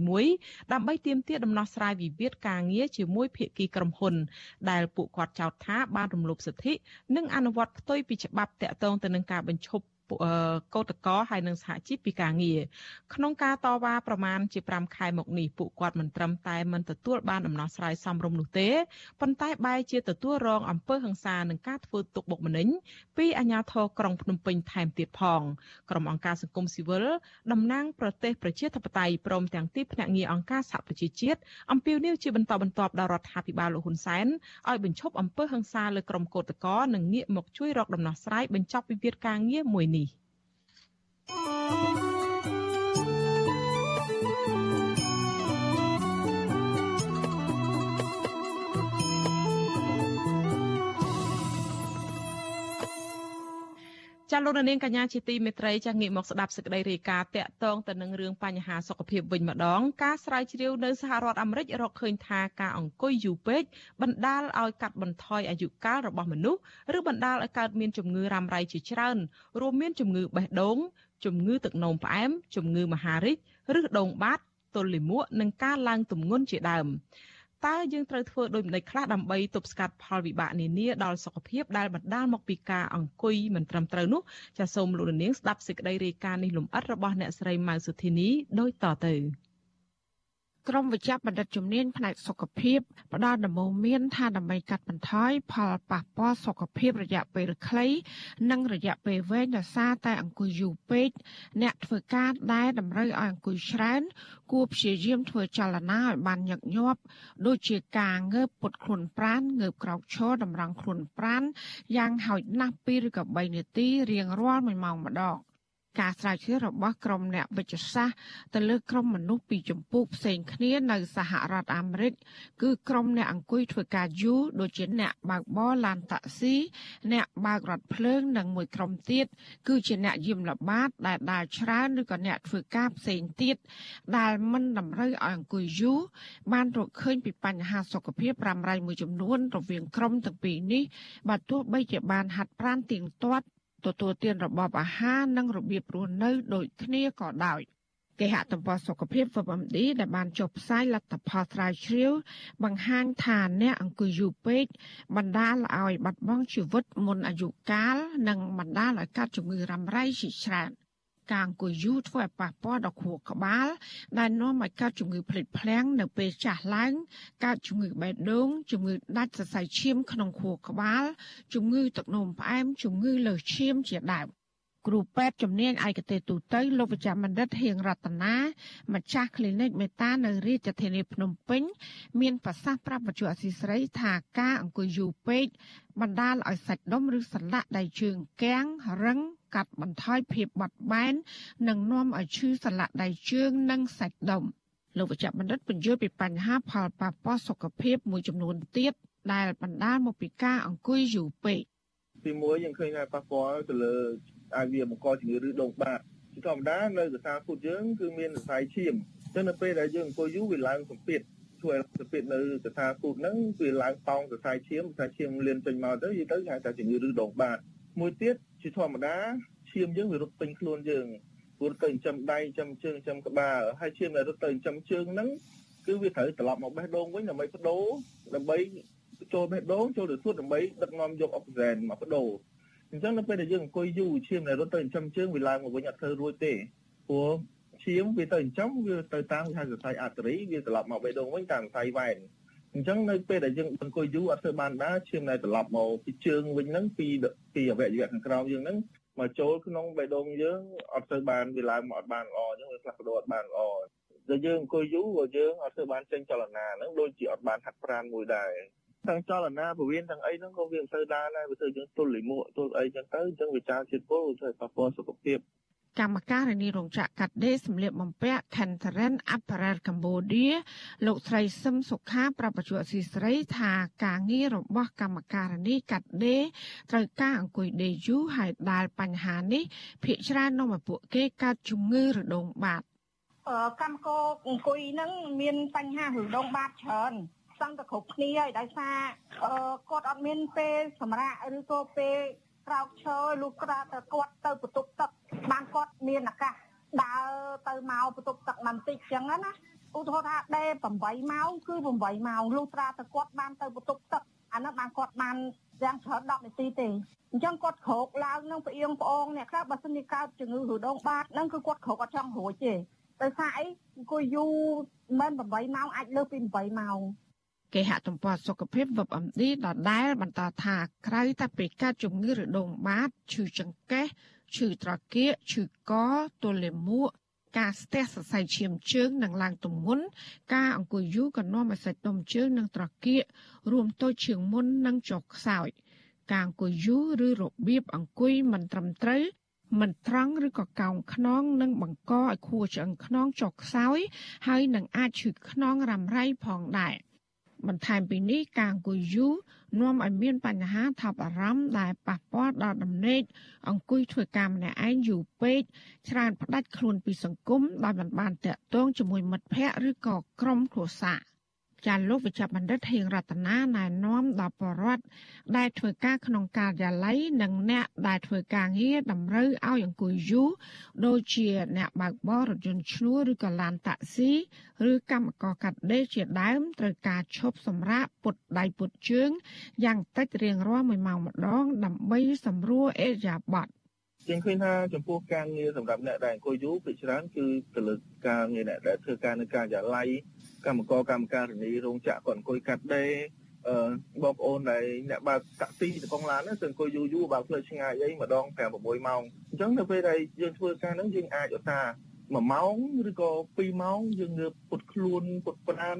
2021ដើម្បីទាមទារដំណោះស្រាយវិវាទការងារជាមួយភាគីក្រុមហ៊ុន ដែលពួកគាត់ចោទថាបានរំលោភសិទ្ធិនិងអនុវត្តផ្ទុយពីច្បាប់តាក់ទងទៅនឹងការបញ្ឈប់ កោតកោហើយនិងសហជីពពីការងារក្នុងការតវ៉ាប្រមាណជា5ខែមកនេះពួកគាត់មិនត្រឹមតែមិនទទួលបានដំណោះស្រាយសមរម្យនោះទេប៉ុន្តែបែរជាទទួលរងអំពើហិង្សានិងការធ្វើទុកបុកម្នេញពីអាជ្ញាធរក្រុងភ្នំពេញថែមទៀតផងក្រុមអង្គការសង្គមស៊ីវិលតំណាងប្រទេសប្រជាធិបតេយ្យព្រមទាំងទីភ្នាក់ងារអង្គការសហប្រជាជាតិអំពាវនាវជាបន្តបន្ទាប់ដល់រដ្ឋាភិបាលលោកហ៊ុនសែនឲ្យបញ្ឈប់អំពើហិង្សាលើក្រុមកោតក្រនិងងាកមកជួយរកដំណោះស្រាយបញ្ចប់វិវាទការងារមួយនេះ ចាលោកនាងកញ្ញាជាទីមេត្រីចាងាកមកស្ដាប់សេចក្តីរាយការណ៍តាក់ទងទៅនឹងរឿងបញ្ហាសុខភាពវិញម្ដងការស្រាវជ្រាវនៅសហរដ្ឋអាមេរិករកឃើញថាការអង្គុយយូរពេកបណ្ដាលឲ្យកាត់បន្ថយអាយុកាលរបស់មនុស្សឬបណ្ដាលឲ្យកើតមានជំងឺរ៉ាំរ៉ៃជាច្រើនរួមមានជំងឺបេះដូង ជំងឺទឹកនោមផ្អែមជំងឺមហារីកឬដងបាតទល់លាមកនិងការឡើងទម្ងន់ជាដើមតើយើងត្រូវធ្វើដូចម្តេចខ្លះដើម្បីទប់ស្កាត់ផលវិបាកនានាដល់សុខភាពដែលបណ្ដាលមកពីការអង្គុយមិនត្រឹមត្រូវនោះចាសសូមលោកនាងស្ដាប់សេចក្តីរាយការណ៍នេះលម្អិតរបស់អ្នកស្រីម៉ៅសុធីនីដូចតទៅ។ ក្រុមវិជ្ជាបណ្ឌិតជំនាញផ្នែកសុខភាពផ្ដល់ដំបូន្មានថាដើម្បីកាត់បន្ថយផលប៉ះពាល់សុខភាពរយៈពេលខ្លី និងរយៈពេលវែងដោយសារតែអង្គុយយូរពេកអ្នកធ្វើការដែលតម្រូវឲ្យអង្គុយច្រើនគួរព្យាយាមធ្វើចលនាឲ្យបានញឹកញាប់ដូចជាការងើបពុតខ្លួនប្រានងើបក្រោកឈរតម្រង់ខ្លួនប្រានយ៉ាងហោចណាស់2ឬក៏3នាទីរៀងរាល់1ម៉ោងម្ដង ការស្រាវជ្រាវរបស់ក្រុមអ្នកវិទ្យាសាស្ត្រទៅលើក្រុមមនុស្សពីចម្ពោះផ្សេងគ្នានៅសហរដ្ឋអាមេរិកគឺក្រុមអ្នកអង្គុយធ្វើការយូរដូចជាអ្នកបើកបរឡានតាក់ស៊ីអ្នកបើករថភ្លើងនិងមួយក្រុមទៀតគឺជាអ្នកយាមល្បាតដែលដើរច្រើនឬក៏អ្នកធ្វើការផ្សេងទៀតដែលមិនតម្រូវឲ្យអង្គុយយូរបានរកឃើញពីបញ្ហាសុខភាពរ៉ាំរ៉ៃមួយចំនួនរវាងក្រុមទាំងពីរនេះបើទោះបីជាបានហាត់ប្រាណទៀងទាត់ ទទួលទានរបបអាហារនិងរបៀបរស់នៅដូចគ្នាក៏ដោយគេហទំព័រសុខភាព WebMD ដែលបានចុះផ្សាយលទ្ធផលស្រាវជ្រាវ បង្ហាញថាអ្នកអង្គុយយូរពេកបណ្ដាលឲ្យបាត់បង់ជីវិតមុនអាយុកាល និងបណ្ដាលឲ្យកើតជំងឺរ៉ាំរ៉ៃជាច្រើន ការអង្គុយយូរធ្វើឲ្យប៉ះពាល់ដល់ខួរក្បាល ដែលនាំឲ្យកើតជំងឺភ្លេចភ្លាំងនៅពេលចាស់ឡើងកើតជំងឺបេះដូងជំងឺដាច់សរសៃឈាមក្នុងខួរក្បាលជំងឺទឹកនោមផ្អែមជំងឺលើសឈាមជាដើម គ្រូពេទ្យជំនាញឯកទេសទូទៅលោកវិជ្ជបណ្ឌិតហៀងរតនាម្ចាស់ clinic មេតានៅរាជធានីភ្នំពេញ មានប្រសាសន៍ប្រាប់វិទ្យុអសីស្រី ថាការអង្គុយយូរពេកបណ្ដាលឲ្យសាច់ដុំឬសន្លាក់ដៃជើងគាំងរឹងកាត់បន្ថយភាពបត់បែននិងនាំឲ្យឈឺសន្លាក់ដៃជើងនិងសាច់ដុំលោកវិជ្ជបណ្ឌិតបញ្យល់ពីបញ្ហាផលប៉ះពាល់សុខភាពមួយចំនួនទៀតដែលបណ្ដាលមកពីការអង្គុយយូរពេកទីមួយយើងឃើញថាប៉ះពាល់ទៅលើ អាចវាបង្កជំងឺឬដងបាតជាធម្មតានៅកសាពុតយើងគឺមានសរសៃឈាមអញ្ចឹងនៅពេលដែលយើងអង្គុយយូរវាឡើងសម្ពាធធ្វើឲ្យសម្ពាធនៅកសាពុតហ្នឹងវាឡើងតោងសរសៃឈាមសរសៃឈាមលៀនចេញមកទៅយីទៅគេហៅថាជំងឺឬដងបាតមួយទៀតជាធម្មតាឈាមយើងវារត់ពេញខ្លួនយើងព្រោះទៅចិញ្ចឹមដៃចិញ្ចឹមជើងចិញ្ចឹមក្បាលហើយឈាមដែលរត់ទៅចិញ្ចឹមជើងហ្នឹងគឺវាត្រូវត្រឡប់មកបេះដូងវិញដើម្បីបដូរដើម្បីចូលបេះដូងចូលទៅសួតដើម្បីដឹកនាំយកអុកស៊ីហ្សែនមកបដូរ អញ្ចឹងនៅពេលដែលយើងអង្គុយយូរឈាមដែលរត់ទៅចិញ្ចឹមជើងវាឡើងមកវិញអត់ធ្វើរួចទេព្រោះឈាមវាទៅចិញ្ចឹមវាទៅតាមគេហៅសរសៃអាតេរីវាត្រឡប់មកបេះដូងវិញតាមសរសៃវ៉ែនអអញ្ចឹងនៅពេលដែលយើងអង្គុយយូរអត់ធ្វើបានដែរឈាមនៅត្រឡប់មកពីជើងវិញហ្នឹងពីពីអវយវៈខាងក្រោមយើងហ្នឹងមកចូលក្នុងបេះដូងយើងអត់ទៅបានវាឡើងមកអត់បានល្អអញ្ចឹងវាផ្លាស់ប្ដូរអត់បានល្អតែយើងអង្គុយយូរក៏យើងអត់ទៅបានចេញចលនាហ្នឹងដូចជាអត់បានហាត់ប្រាណមួយដែរ ទាំងចលនាពវៀនទាំងអីហ្នឹងក៏វាមិនទៅដែរដែរវាទៅយើងទល់លិមួកទល់អីចឹងទៅអញ្ចឹងវាចាជាតិពុលទៅប៉ះពាល់សុខភាពកម្មការនីរោងចក្រកាត់ដេរសម្លៀកបំពាក់ Kentaren Apparel Cambodia លោកស្រីសឹមសុខាប្រាប់បច្ចុប្បន្នស៊ីស្រីថាការងាររបស់កម្មការនីកាត់ដេរត្រូវការអង្គុយដេរយូរហើយដែលបញ្ហានេះភាគច្រើននាំឲ្យពួកគេកើតជំងឺរដូងបាតកម្មករអង្គុយហ្នឹងមានបញ្ហារដូងបាតច្រើន សឹងតែគ្រប់គ្នាហើយដោយសារគាត់អត់មានពេលសម្រាប់ឬក៏ពេលក្រោកឈរលុះក្រាទៅគាត់ទៅបន្ទប់ទឹកបានគាត់មានឱកាសដើរទៅមកបន្ទប់ទឹកបន្តិចចឹងណាឧទាហរណ៍ថាដេ8ម៉ោងគឺ8ម៉ោងលុះត្រាទៅគាត់បានទៅបន្ទប់ទឹកអានោះបានគាត់បានយ៉ាងច្រើន10នាទីទេអញ្ចឹងគាត់ក្រោកឡើងនឹងផ្អៀងប្អងអ្នកខ្លះបើសិនជាកើតជំងឺរដូងបាតហ្នឹងគឺគាត់ក្រោកអត់ចង់រួចទេដោយសារអីអង្គុយយូរមិន8ម៉ោងអាចលើសពី8ម៉ោង គេហទំព័រសុខភាព WebMD ដដែលបន្តថាក្រៅតែពីការជំងឺរដូងបាតឈឺចង្កេះឈឺត្រគាកឈឺកទល់លាមកការស្ទះសរសៃឈាមជើងនិងឡើងទម្ងន់ការអង្គុយយូរក៏នាំឲ្យសាច់ដុំជើងនិងត្រគាករួមតូចជាងមុននិងចុះខ្សោយការអង្គុយយូរឬរបៀបអង្គុយមិនត្រឹមត្រូវមិនត្រង់ឬក៏កោងខ្នងនឹងបង្កឲ្យខួរឆ្អឹងខ្នងចុះខ្សោយហើយនឹងអាចឈឺខ្នងរ៉ាំរ៉ៃផងដែរ។ បន្ថែមពីនេះការអង្គុយយូរនាំឲ្យមានបញ្ហាថប់អារម្មណ៍ដែលប៉ះពាល់ដល់ដំណេកអង្គុយធ្វើការម្នាក់ឯងយូរពេកច្រើនផ្ដាច់ខ្លួនពីសង្គមដោយមិនបានតាក់ទងជាមួយមិត្តភ័ក្តិឬក៏ក្រុមគ្រួសារ ចាលោកវិជ្ជបណ្ឌិតហៀងរតនាណែនាំដល់បរដ្ឋដែលធ្វើការក្នុងការិយាល័យនិងអ្នកដែលធ្វើការងារតម្រូវឲ្យអង្គុយយូរដូចជាអ្នកបើកបររថយន្តឈ្នួលឬក៏ឡានតាក់ស៊ីឬកម្មករកាត់ដេរជាដើមត្រូវការឈប់សម្រាកពុតដៃពុតជើងយ៉ាងតិចរៀងរាល់1ម៉ោងម្ដង ដើម្បីសម្រួលអេរយាប័តជាងឃើញថាចំពោះការងារសម្រាប់អ្នកដែលអង្គុយយូរពីច្រើនគឺទៅលើការងារអ្នកដែលធ្វើការនៅការិយាល័យ កម្មករកម្មការិនីរោងចក្រគាត់អង្គុយកាត់ដេរអឺបងប្អូនដែលអ្នកបើកតាក់ស៊ីទៅកងឡានហ្នឹងគឺអង្គុយយូរយូរបើផ្លូវឆ្ងាយអីម្ដង5 6ម៉ោងអញ្ចឹងនៅពេលដែលយើងធ្វើការហ្នឹងយើងអាចឧស្សាហ៍1ម៉ោងឬក៏2ម៉ោងយើងងើបពុតខ្លួនពុតប្រាន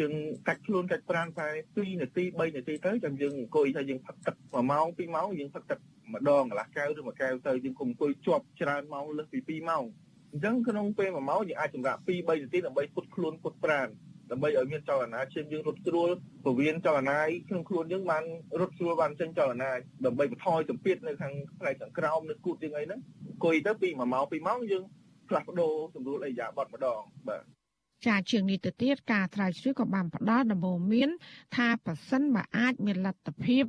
យើងកាច់ខ្លួនកាច់ប្រានតែ2នាទី3នាទីទៅចាំយើងអង្គុយថាយើងផឹកទឹក1ម៉ោង2ម៉ោងយើងផឹកទឹកម្ដងកន្លះកែវឬមួយកែវទៅយើងគុំអង្គុយជាប់ច្រើនម៉ោងលើសពី2ម៉ោង អញ្ចឹងក្នុងពេល1ម៉ោងយើងអាចសម្រាប់2 3នាទីដើម្បីពុតខ្លួនពុតប្រានដើម្បីឲ្យមានចលនាឈាមយើងរត់ស្រួលពវៀនចលនាក្នុងខ្លួនយើងបានរត់ស្រួលបានចេញចលនាដើម្បីបន្ថយសម្ពាធនៅខាងផ្នែកខាងក្រោមនៅគូតយើងអីហ្នឹងអង្គុយទៅពី1ម៉ោង2ម៉ោងយើងផ្លាស់ប្ដូរសម្រួលអីយ៉ាបត់ម្ដងបាទ ចាជាងនេះទៅទៀតការត្រាវជ្រាវក៏បានផ្ដល់ដំបូន្មាន ថាប៉ះសិនបើអាចមានលទ្ធភាព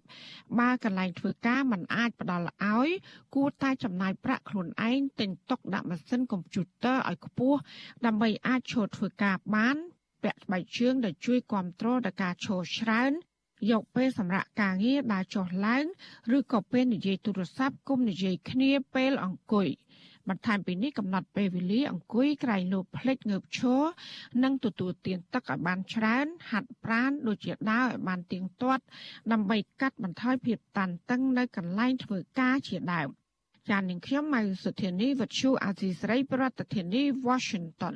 បើកន្លែងធ្វើការមិនអាចផ្ដល់ឲ្យ គួរតែចំណាយប្រាក់ខ្លួនឯងទិញតុកដាក់ម៉ាស៊ីនកុំព្យូទ័រឲ្យខ្ពស់ដើម្បីអាចឈរធ្វើការបានពាក់ស្បែកជើងដែលជួយគ្រប់គ្រងដល់ការឈរច្រើនយកពេលសម្រាប់ការងារដើរចុះឡើង ឬក៏ពេលនិយាយទូរស័ព្ទគុំនិយាយគ្នាពេលអង្គុយ បន្ថែមពីនេះកំណត់ពេលវេលាអង្គុយក្រែងលោភ្លេចងើបឈរនិងទទួលទានទឹកឲ្យបានច្រើន ហាត់ប្រាណដូចជាដើរឲ្យបានទៀងទាត់ ដើម្បីកាត់បន្ថយភាពតានតឹងនៅកន្លែងធ្វើការជាដើមចាននាងខ្ញុំម៉ៅសុធានីវັດឈូអាស៊ីស្រីប្រធានាធិបតី Washington